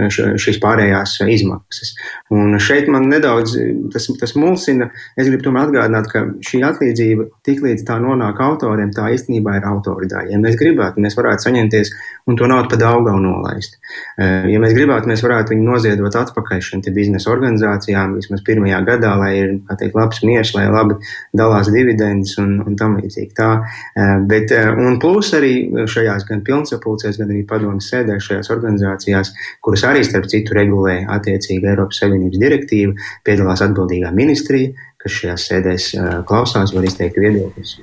šo, šīs pārējās izmaksas. Un šeit man nedaudz tas, tas mulsina. Es gribu tomēr atgādināt, ka šī atlīdzība tiklīdz tā nonāk autoriem, tā īstenībā ir autori daļa. Ja mēs gribētu, mēs varētu saņemties un to naudu pa daugavu nolaist. Ja mēs gribētu, mēs varētu viņu noziedot atpakaļ šiem biznesa organizācijām vismaz pirmajā gadā, lai ir, kā teikt, labs miers, lai labi dalās dividendes un, un tam līdzīgi. Tā, bet, un plus arī šajās gan pilnsapulcēs, gan arī padomas sēdē šajās organizācijās, kuras arī starp citu regulē attiecīgi Eiropas Savienības direktīva, piedalās atbildīgā ministrija, kas šajās sēdēs klausās, var izteikt viedokļus.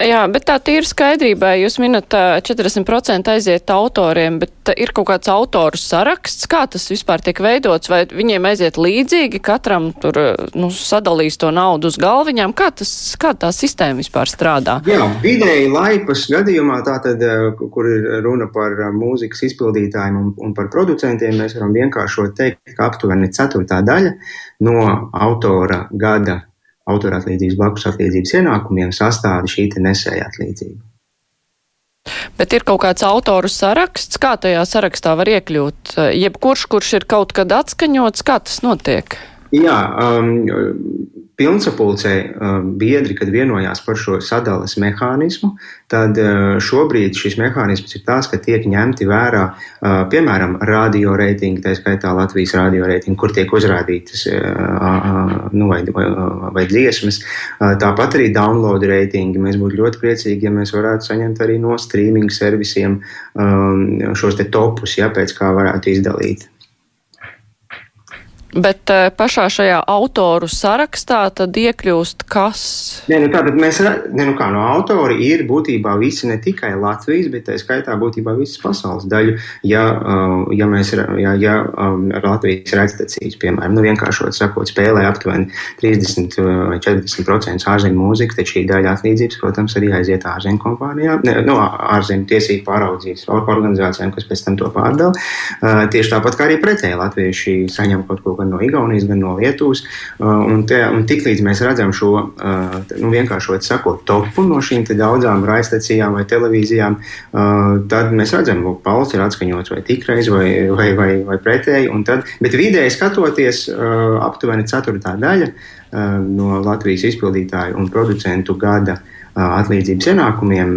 Jā, bet tā tīra skaidrībā, jūs minat 40% aiziet autoriem, bet ir kaut kāds autoru saraksts, kā tas vispār tiek veidots, vai viņiem aiziet līdzīgi, katram tur nu, sadalīs to naudu uz galviņām, kā, tas, kā tā sistēma vispār strādā?
Jā, vidēji laipas gadījumā, tātad, kur ir runa par mūzikas izpildītājiem un, un par producentiem, mēs varam vienkāršot teikt, ka aptuveni ceturtā daļa no autora gada autora atlīdzības blakus atlīdzības ienākumiem sastāda šī nesēja atlīdzība.
Bet ir kaut kāds autoru saraksts, kā tajā sarakstā var iekļūt? Jebkurš, kurš ir kaut kad atskaņots, kā tas notiek?
Jā, um, pilnsapulcē biedri, kad vienojās par šo sadales mehānismu, tad šobrīd šis mehānisms ir tāds, ka tiek ņemti vērā, piemēram, radioreitingi, tā skaitā Latvijas radioreitingi, kur tiek uzrādītas nu, vai, vai, vai dziesmas. Tāpat arī download reitingi. Mēs būtu ļoti priecīgi, ja mēs varētu saņemt arī no streaming servisiem šos te topus, ja pēc kā varētu izdalīt.
Bet uh, pašā šajā autoru sarakstā tad iekļūst kas?
Nē, nu tātad mēs, ne, nu kā no autori ir būtībā visi ne tikai Latvijas, bet tā skaitā būtībā visas pasaules daļu. Ja, uh, ja mēs, ja, ja um, ar Latvijas redztecīs, piemēram, nu vienkāršot sakot, spēlē aptuveni 30 vai 40% ārzemju mūzika, tad šī daļa atlīdzības, protams, arī aiziet ārzemju kompānijām, ne, no ārzemju tiesību pāraudzības organizācijām, kas pēc tam to pārdala. Uh, tieši tāpat kā arī pretēji latvieši saņem kaut ko gan no Igaunijas, gan no Lietuvas. Uh, un, te, un tiklīdz mēs redzam šo, uh, nu, vienkāršot sakot, topu no šīm daudzām raidstacijām vai televīzijām, uh, tad mēs redzam, ka Pauls ir atskaņots vai tikreiz vai, vai, vai, vai pretēji. Tad, bet vidēji skatoties, aptuveni ceturtā daļa no Latvijas izpildītāju un producentu gada uh, atlīdzības ienākumiem.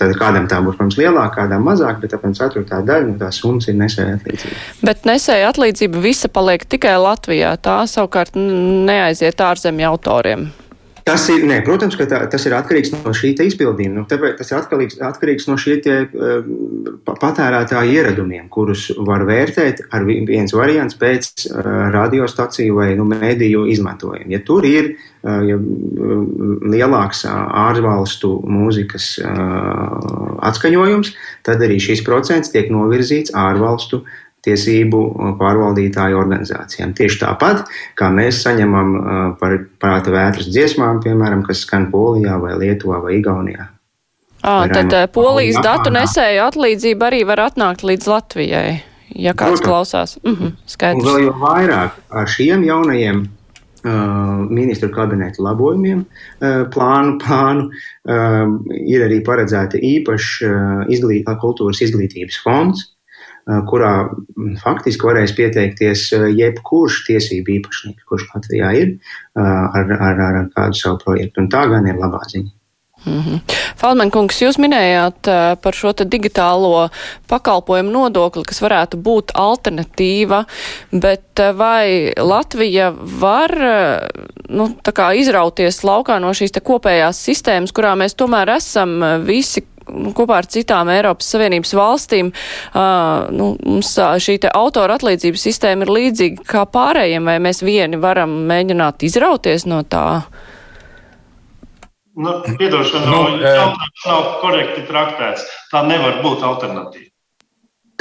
Tad kādam tā būs, protams, lielāka, kādam mazāk, bet apmēram ceturtā daļa no tās summas ir nesēja atlīdzība.
Bet nesēja atlīdzība visa paliek tikai Latvijā. Tā savukārt neaiziet ārzemju autoriem.
Tas ir, nē, protams, ka tā, tas ir atkarīgs no šī izpildījuma. Nu, tāpēc tas ir atkarīgs, atkarīgs no šiem uh, patērētāju ieradumiem, kurus var vērtēt ar viens variants pēc uh, radiostaciju vai nu, mēdīju izmantojuma. Ja tur ir uh, ja, lielāks ārvalstu mūzikas atskaņojums, tad arī šis procents tiek novirzīts ārvalstu tiesību pārvaldītāju organizācijām. Tieši tāpat, kā mēs saņemam par prāta vētras dziesmām, piemēram, kas skan Polijā vai Lietuvā vai Igaunijā.
À, tad Raimu, polijas datu nesēju atlīdzība arī var atnākt līdz Latvijai, ja kāds Protams. klausās. -hmm, skaidrs.
Un vēl jau vairāk ar šiem jaunajiem Uh, ministru kabineta labojumiem, uh, plānu, plānu uh, ir arī paredzēta īpaša izglīt, kultūras izglītības fonds, kurā faktiski varēs pieteikties jebkurš tiesību īpašnieks, kurš Latvijā ir ar, ar, ar kādu savu projektu. Un tā gan ir labā ziņa.
Mm -hmm. Falmenkungs, jūs minējāt par šo te digitālo pakalpojumu nodokli, kas varētu būt alternatīva, bet vai Latvija var nu, izrauties laukā no šīs kopējās sistēmas, kurā mēs tomēr esam visi kopā ar citām Eiropas Savienības valstīm, uh, nu, mums šī te autora atlīdzības sistēma ir līdzīga kā pārējiem, vai mēs vieni varam mēģināt izrauties no tā?
Nu, piedošana, nu, no, jautājums nav korekti traktēts. Tā nevar būt alternatīva.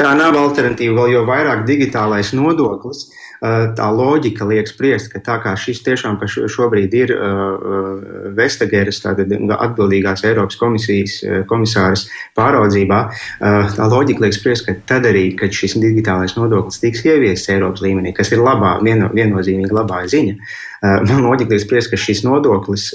Tā nav alternatīva, vēl jo vairāk digitālais nodoklis. Uh, tā loģika liek spriest, ka tā kā šis tiešām šobrīd ir eh, eh, Vestageras, tātad atbildīgās Eiropas komisijas komisāras pāraudzībā, tā loģika liek spriest, ka tad arī, kad šis digitālais nodoklis tiks ieviests Eiropas līmenī, kas ir labā, vieno, viennozīmīgi labā ziņa, man loģika liek spriest, ka šis nodoklis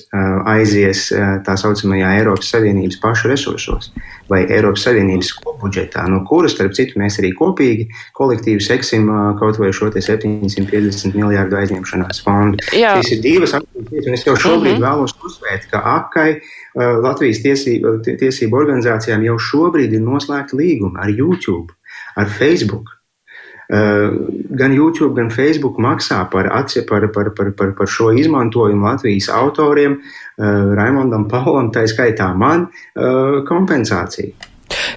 aizies tā saucamajā Eiropas Savienības pašu resursos vai Eiropas Savienības budžetā, no kuras, starp citu, mēs arī kopīgi kolektīvi seksim kaut vai šo te 7 750 miljārdu aizņemšanās fondu. Jā. Šīs ir divas atbildības, un es jau šobrīd uh mhm. -huh. vēlos uzsvērt, ka AKai uh, Latvijas tiesību, tiesību organizācijām jau šobrīd ir noslēgta līguma ar YouTube, ar Facebook. Gan YouTube, gan Facebook maksā par, par, par, par, par, par šo izmantojumu Latvijas autoriem, Raimondam Paulam, tā skaitā man, kompensāciju.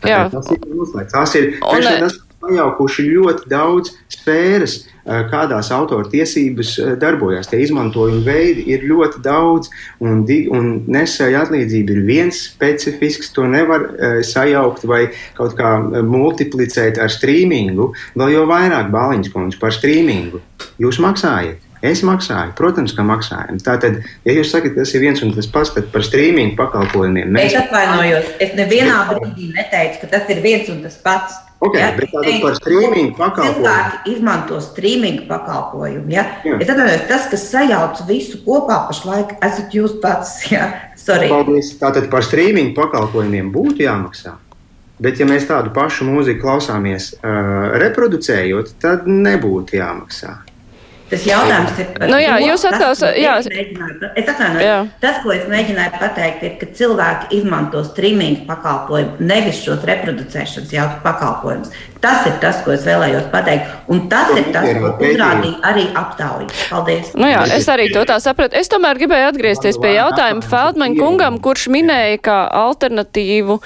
Jā. Tas ir noslēgts. Tās ir, un, pajaukuši ļoti daudz sfēras, eh, kādās autortiesības eh, darbojas. Tie izmantojuma veidi ir ļoti daudz, un, un nesēja atlīdzība ir viens specifisks. To nevar uh, sajaukt vai kaut kā multiplicēt ar streamingu. Vēl jau vairāk bāliņas kundze par streamingu. Jūs maksājat. Es maksāju, protams, ka maksājam. Tātad, ja jūs sakat, ka tas ir viens un tas pats, tad par strīmingu pakalpojumiem
mēs. Es atvainojos, es nevienā brīdī neteicu, ka tas ir viens un tas pats.
Okay, ja, bet tātad par strīmingu pakalpojumu.
Cilvēki izmanto strīmingu pakalpojumu. Ja? Jā. Es atvainojos, tas, kas sajauc visu kopā pašlaik, esat jūs pats. *laughs* Ja? Sorry.
Paldies. Tātad par strīmingu pakalpojumiem būtu jāmaksā. Bet, ja mēs tādu pašu mūziku klausāmies, uh, reproducējot, tad nebūtu jāmaksā.
Tas jautājums ir par
nu, jā, to, jūs atklās,
tas, jā. Es atvainojos. Tas, ko es mēģināju pateikt, ir, ka cilvēki izmanto streaming pakalpojumu, nevis šos reproducēšanas pakalpojumus. Tas ir tas, ko es vēlējos pateikt. Un tas ir tas, ko uzrādīja arī aptauja. Paldies!
Nu jā, es arī to tā sapratu. Es tomēr gribēju atgriezties pie jautājuma Feldmaņa kungam, kurš minēja, ka alternatīvu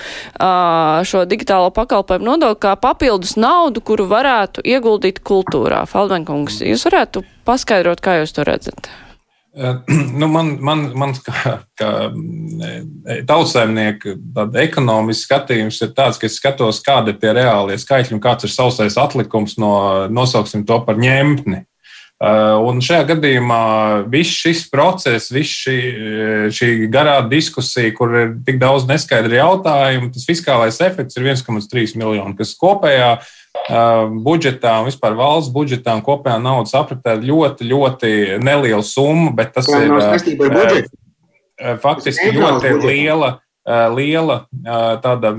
šo digitālo pakalpojumu nodokli kā papildus naudu, kuru varētu ieguldīt kultūrā. Feldmaņa kungs, jūs varētu paskaidrot, kā jūs to redzat? *clears throat*
Nu, man, man, man kā, kā tautsēmnieka ekonomisks skatījums ir tāds, ka es skatos, kādi ir tie reālie skaitļi un kāds ir sausais atlikums no, nosauksim to par ņemtni. Un šajā gadījumā viss šis process, viss šī, šī garā diskusija, kur ir tik daudz neskaidru jautājumu, tas fiskālais efekts ir 1,3 miljoni, kas kopējā uh, budžetā un vispār valsts budžetā un kopējā naudas apritē ļoti, ļoti neliela summa, bet tas ir faktiski ļoti liela. Liela tāda,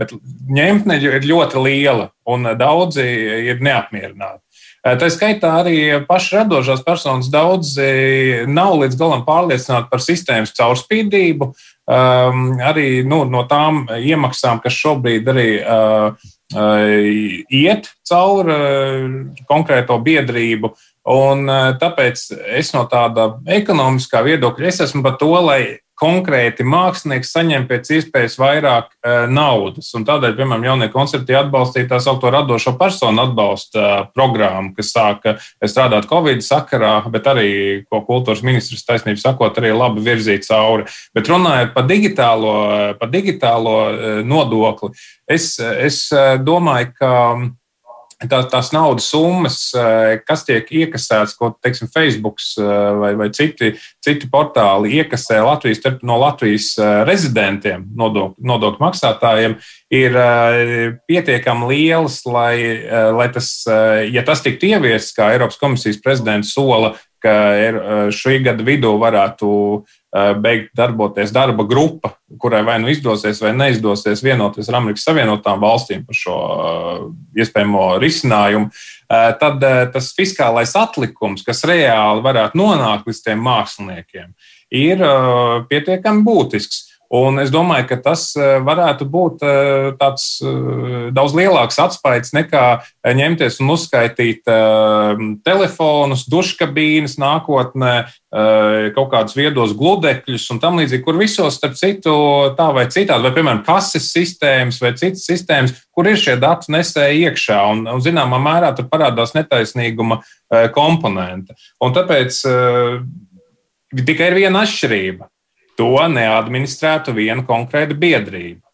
bet ņemtne ir ļoti liela, un daudzi ir neapmierināti. Tā skaitā arī paši radošās personas daudzi nav līdz galam pārliecināti par sistēmas caurspīdību, um, arī nu, no tām iemaksām, kas šobrīd arī uh, iet cauri konkrēto biedrību. Un tāpēc es no tāda ekonomiskā viedokļa es esmu par to, lai konkrēti mākslinieks saņem pēc iespējas vairāk uh, naudas. Un tādēļ, piemēram, jaunie koncerti atbalstīja tā saucamo radošo personu atbalsta uh, programmu, kas sāka strādāt Covid sakarā, bet arī, ko kultūras ministrs taisnība sakot, arī labi virzīt cauri. Bet runājot par digitālo, par digitālo uh, nodokli, es, es domāju, ka tā, tās naudas summas, eh, kas tiek iekasētas, ko teiksim, Facebook eh, vai, vai citi, citi portāli iekasē Latvijas, no Latvijas eh, rezidentiem, nodokļu nodok maksātājiem, ir pietiekami lielas, lai, lai tas, ja tas tiktu ieviests, kā Eiropas komisijas prezidents sola, ka šī gada vidū varētu Eh, beigt darboties darba grupa, kurai vai nu izdosies vai neizdosies vienoties ar Amerikas Savienotām valstīm par šo eh, iespējamo risinājumu, tad tas fiskālais atlikums, kas reāli varētu nonākt līdz tiem māksliniekiem, ir pietiekami būtisks. Un es domāju, ka tas eh, varētu būt eh, tāds eh, daudz lielāks atspējs nekā ņemties un uzskaitīt telefonus, duškabīnes nākotnē, kaut kādus viedos gludekļus un tam līdzīgi, kur visos, starp citu, tā vai citādi, vai, piemēram, kases sistēmas vai citas sistēmas, kur ir šie datu nesēji iekšā un, un zināmā mērā tur parādās netaisnīguma komponente. Un tāpēc tikai ir viena atšķirība to neadministrētu viena konkrēta biedrība.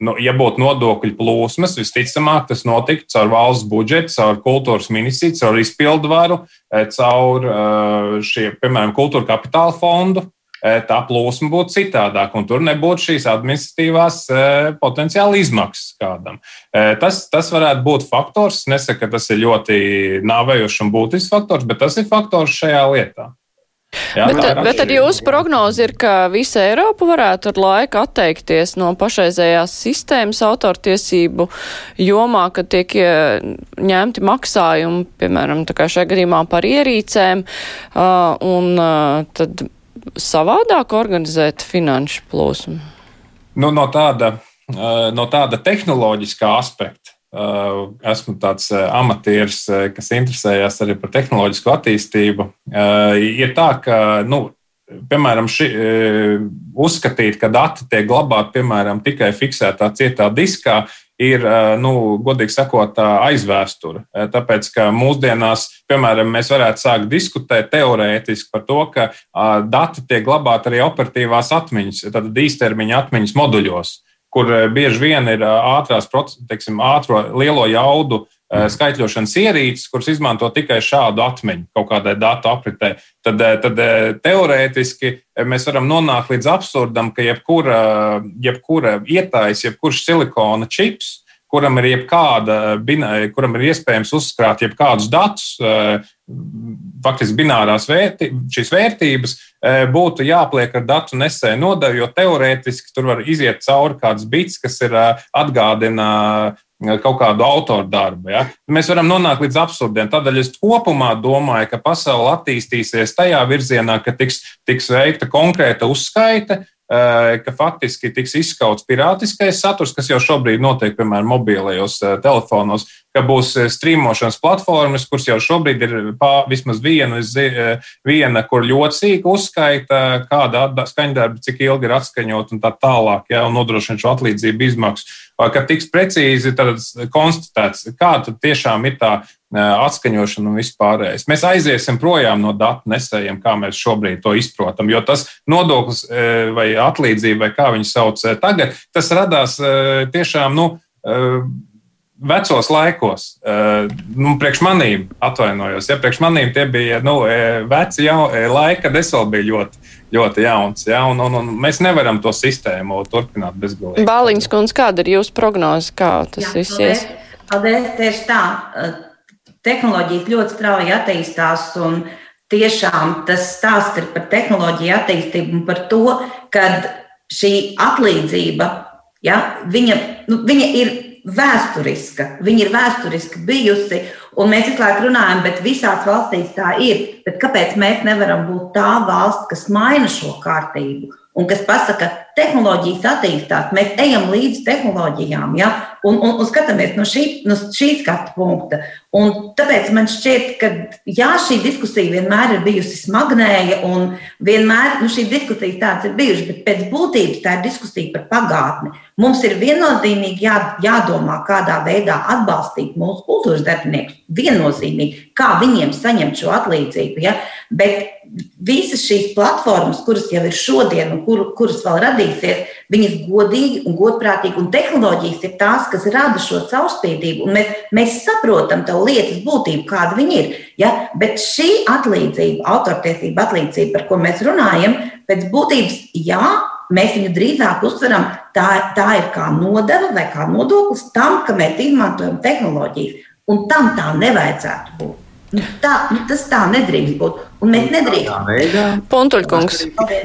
Nu, ja būtu nodokļu plūsmas, visticamāk, tas notiktu caur valsts budžetu, caur kultūras ministriju, caur izpildvaru, eh, caur eh, šiem, piemēram, kultūra kapitāla fondu. Eh, tā plūsma būtu citādāka, un tur nebūtu šīs administratīvās potenciāli izmaksas kādam. Tas, tas varētu būt faktors. Es nesaku, ka tas ir ļoti nāvējošs un būtisks faktors, bet tas ir faktors šajā lietā.
Jā, bet, tā, bet tad jūsu prognoze ir, ka visa Eiropa varētu ar laiku atteikties no pašreizējās sistēmas autortiesību jomā, kad tiek ņemti maksājumi, piemēram, tā kā šajā gadījumā par ierīcēm, un tad savādāk organizēt finanšu plūsmu?
Nu, no, tāda, no tāda tehnoloģiskā aspekta esmu tāds amatieris, kas interesējas arī par tehnoloģisku attīstību. Ir tā, ka, nu, piemēram, ši, uzskatīt, ka dati tiek glabāti piemēram, tikai fiksētā cietā diskā, ir, nu, godīgi sakot, aizvēsture. Tāpēc, ka mūsdienās, piemēram, mēs varētu sākt diskutēt teorētiski par to, ka dati tiek glabāti arī operatīvās atmiņas, tātad īstermiņa atmiņas moduļos kur eh, bieži vien ir eh, ātrās, teiksim, ātro lielo jaudu eh, skaitļošanas ierīces, kuras izmanto tikai šādu atmiņu kaut kādai datu apritē, tad, tad teorētiski mēs varam nonākt līdz absurdam, ka jebkura, jebkura ietājas, jebkurš silikona čips, kuram ir jebkāda, kuram ir iespējams uzkrāt jebkādus datus, faktiski binārās vērti, šīs vērtības e, būtu jāpliek ar datu nesēju nodevu, jo teorētiski tur var iziet cauri kāds bits, kas ir e, atgādina e, kaut kādu autoru darbu. Ja? Mēs varam nonākt līdz absurdiem. Tādēļ es kopumā domāju, ka pasaule attīstīsies tajā virzienā, ka tiks, tiks veikta konkrēta uzskaita, ka faktiski tiks izskauts pirātiskais saturs, kas jau šobrīd notiek, piemēram, mobilajos telefonos, ka būs eh, strīmošanas platformas, kuras jau šobrīd ir pā, vismaz viena, eh, viena, kur ļoti sīki uzskaita, kāda skaņdarba, cik ilgi ir atskaņot un tā tālāk, ja, un nodrošina šo atlīdzību izmaksu. Ka tiks precīzi konstatēts, kāda tiešām ir tā eh, atskaņošana un vispārējais. Mēs aiziesim projām no datu nesējiem, kā mēs šobrīd to izprotam, jo tas nodoklis vai atlīdzība, vai kā viņi sauc tagad, tas radās tiešām, nu, vecos laikos, nu, priekš manīm atvainojos, ja priekš manīm tie bija nu, veci jau, laiki, kad es vēl biju ļoti, ļoti jauns. Ja, un, un, un mēs nevaram to sistēmu turpināt bezgalīgi.
Bāliņš kundze, kāda ir jūsu prognoze, kā tas viss ies?
Paldies, tieši tā. Tehnoloģijas ļoti strauji attīstās tiešām tas stāsts ir par tehnoloģiju attīstību un par to, ka šī atlīdzība, ja, viņa, nu, viņa ir vēsturiska. Viņa ir vēsturiski bijusi, un mēs visu laiku runājam, bet visās valstīs tā ir. Bet kāpēc mēs nevaram būt tā valsts, kas maina šo kārtību? Un kas pasaka, ka tehnoloģijas attīstās, mēs ejam līdz tehnoloģijām ja? un, un, un skatāmies no, šī, no šī skatu punkta. Un tāpēc man šķiet, ka jā, šī diskusija vienmēr ir bijusi smagnēja, un vienmēr nu, šī diskusija tāds ir bijusi, bet pēc būtības tā ir diskusija par pagātni. Mums ir viennozīmīgi jā, jādomā, kādā veidā atbalstīt mūsu kultūras darbiniekus. Viennozīmīgi, kā viņiem saņemt šo atlīdzību. Ja? Bet visas šīs platformas, kuras jau ir šodien un kur, kuras vēl radīsies, viņas godīgi un godprātīgi, un tehnoloģijas ir tās, kas rada šo caurspīdību. Mēs, mēs saprotam to lietas būtību, kāda viņi ir. Ja? Bet šī atlīdzība, autortiesība atlīdzība, par ko mēs runājam, pēc būtības, jā, mēs viņu drīzāk uztveram, tā, tā ir kā nodeva vai kā nodoklis tam, ka mēs izmantojam tehnoloģijas. Un tam tā nevajadzētu būt. Nu, tā, nu, tas tā nedrīkst būt. Un mēs nedrīkstam.
Puntuļkungs.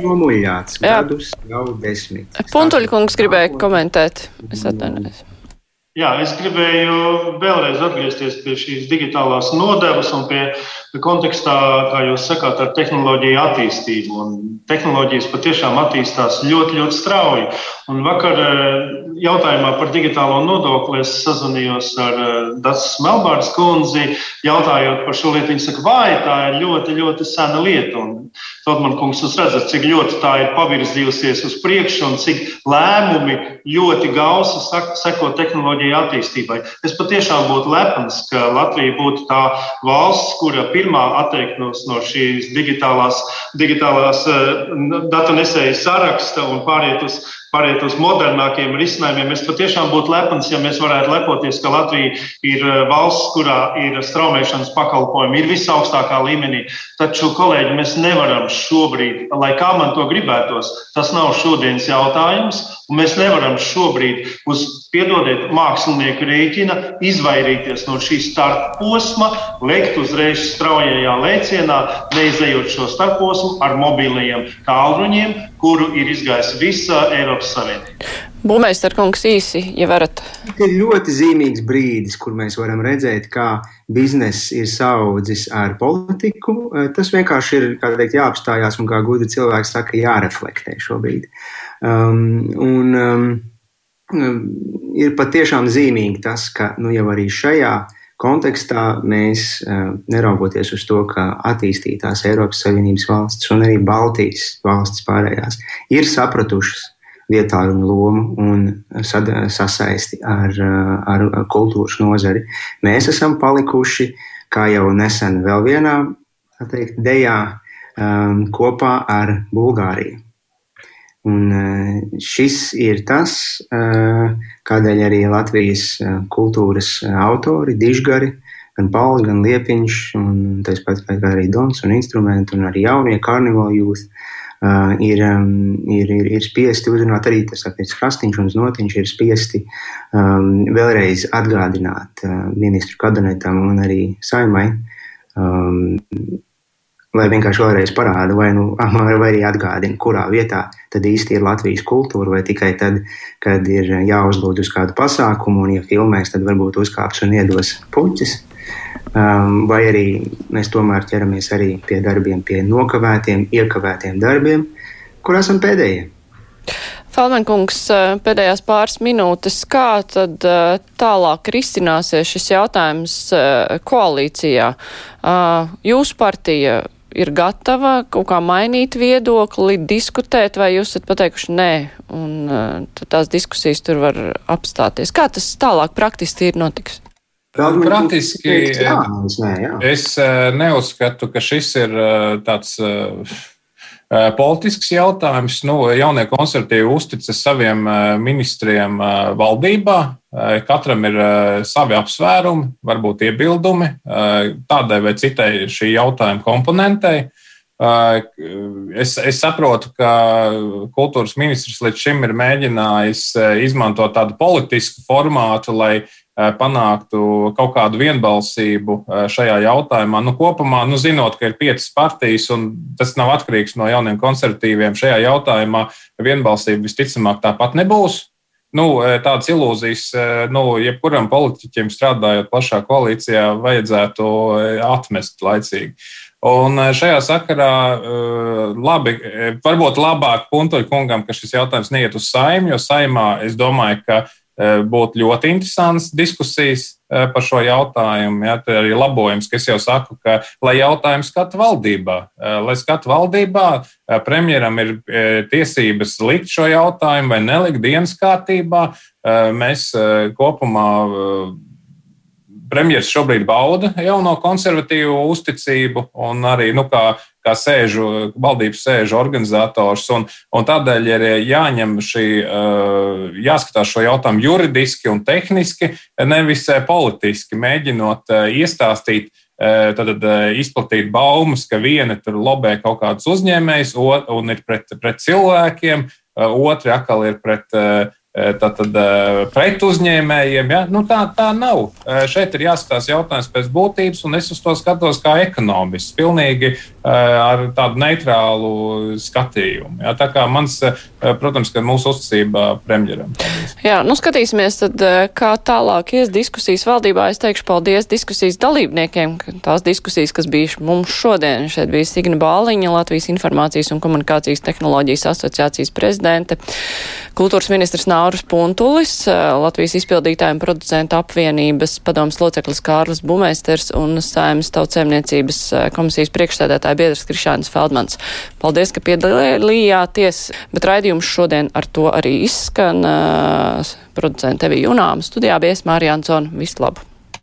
Nomuļāts gadus jau desmit.
Puntuļkungs gribēja komentēt. Es atvainojos.
Jā, es gribēju vēlreiz atgriezties pie šīs digitālās nodevas un pie kontekstā, kā jūs sakāt, ar tehnoloģiju attīstību. Un tehnoloģijas patiešām attīstās ļoti, ļoti strauji. Un vakar eh, jautājumā par digitālo nodokli es sazvanījos ar eh, Dācis Melbārdas kundzi, jautājot par šo lietu. Viņa saka, vai tā ir ļoti, ļoti sena lieta. Un Todman kungs, jūs redzat, cik ļoti tā ir pavirzījusies uz priekšu un cik lēmumi ļoti gausi seko tehnoloģiju attīstībai. Es patiešām būtu lepns, ka Latvija būtu tā valsts, kura pirmā atteiktos no šīs digitālās, digitālās uh, datu nesēju saraksta un pāriet uz pāriet uz modernākiem risinājumiem. Es patiešām būtu lepns, ja mēs varētu lepoties, ka Latvija ir eh, valsts, kurā ir straumēšanas pakalpojumi, ir visaugstākā līmenī. Taču, kolēģi, mēs nevaram šobrīd, lai kā man to gribētos, tas nav šodienas jautājums, un mēs nevaram šobrīd uz, piedodiet, mākslinieku rēķina izvairīties no šī starta posma, lekt uzreiz straujajā lēcienā, neizējot šo starposmu ar mobilajiem tālruņiem, kuru ir izgājis visa Eiropas Savienība.
Būmēs ar kungs īsi, ja varat.
Tas ir ļoti zīmīgs brīdis, kur mēs varam redzēt, kā bizness ir saudzis ar politiku. Tas vienkārši ir, kā teikt, jāapstājās un, kā gudri cilvēki saka, jāreflektē šobrīd. Um, un, um, ir patiešām zīmīgi tas, ka nu, jau arī šajā kontekstā mēs, neraugoties uz to, ka attīstītās Eiropas Savienības valstis un arī Baltijas valstis pārējās ir sapratušas vietālu lomu un sasaisti ar, ar kultūras nozari, mēs esam palikuši, kā jau nesen vēl vienā teikt, dejā, kopā ar Bulgāriju. Un eh, šis ir tas, eh, kādēļ arī Latvijas eh, kultūras autori, dižgari, gan Pauls, gan Liepiņš, un tāpat kā arī Dons un instrumenti, un arī jaunie karnevāli jūs, ir, ir, ir, ir spiesti uzrunāt. Arī tas attiec Krastiņš un Znotiņš ir spiesti um, vēlreiz atgādināt uh, ministru kabinetam un arī saimai um, lai vienkārši vēlreiz parāda, vai, nu, vai arī atgādina, kurā vietā tad īsti ir Latvijas kultūra, vai tikai tad, kad ir jāuzlūdz uz kādu pasākumu, un, ja filmēs, tad varbūt uzkāps un iedos puķis. Um, vai arī mēs tomēr ķeramies arī pie darbiem, pie nokavētiem, iekavētiem darbiem, kur esam pēdējie.
Falmenkungs, uh, pēdējās pāris minūtes, kā tad uh, tālāk risināsies šis jautājums uh, koalīcijā? Jūsu partija ir gatava kaut kā mainīt viedokli, diskutēt, vai jūs esat pateikuši nē, un uh, tās diskusijas tur var apstāties. Kā tas tālāk praktiski ir notiks?
Praktiski jā, nē, jā. es uh, neuzskatu, ka šis ir tāds. Politisks jautājums. Nu, jaunie konservatīvi uzticas saviem ministriem valdībā. Katram ir savi apsvērumi, varbūt iebildumi tādai vai citai šī jautājuma komponentei. Es, es saprotu, ka kultūras ministrs līdz šim ir mēģinājis izmantot tādu politisku formātu, lai Eh, panāktu kaut kādu vienbalsību eh, šajā jautājumā. Nu, kopumā, nu, zinot, ka ir piecas partijas, un tas nav atkarīgs no jauniem konservatīviem, šajā jautājumā vienbalsība visticamāk tāpat nebūs. Nu, eh, tādas ilūzijas, nu, jebkuram politiķim strādājot plašā koalīcijā, vajadzētu atmest laicīgi. Un šajā sakarā, labi, varbūt labāk Puntoļa kungam, ka šis jautājums neiet uz saimju, jo saimā es domāju, ka būtu ļoti interesants diskusijas eh, par šo jautājumu. Ja, tā ir arī labojums, ka es jau saku, ka lai jautājumu skata valdībā, eh, lai skata valdībā, premjeram ir tiesības likt šo jautājumu vai nelikt dienas kārtībā. Mēs kopumā premjerministrs šobrīd bauda jauno konservatīvu uzticību un arī nu, kā, sēžu, valdības sēžu organizators. Un, un tādēļ ir jāņem šī, eh, jāskatās šo jautājumu juridiski un tehniski, nevis eh, politiski, mēģinot eh, iestāstīt. Tad izplatīt baumas, ka viena tur lobē kaut kādus uzņēmējus un ir pret, pret cilvēkiem, otri atkal ir pret tātad, pret uzņēmējiem. Ja? Nu, tā, tā nav. Šeit ir jāskatās jautājums pēc būtības, un es uz to skatos kā ekonomists, pilnīgi ar tādu neitrālu skatījumu. Ja? Tā kā mans, protams, ka mūsu uzticība premjeram. Paldies.
Jā, nu skatīsimies tad, kā tālāk ies diskusijas valdībā. Es teikšu paldies diskusijas dalībniekiem, tās diskusijas, kas bija mums šodien. Šeit bija Signa Bāliņa, Latvijas informācijas un komunikācijas tehnoloģijas asociācijas prezidente, kultūras ministrs Nāv Māris Puntulis, Latvijas izpildītājiem producentu apvienības padomas loceklis Kārlis Bumēsters un Saimas tautsēmniecības komisijas priekšstādātāja biedrs Krišāns Feldmans. Paldies, ka piedalījāties, bet raidījums šodien ar to arī izskan. Producenta Evija Junāma studijā bija Mārija Ansona. Visu labu!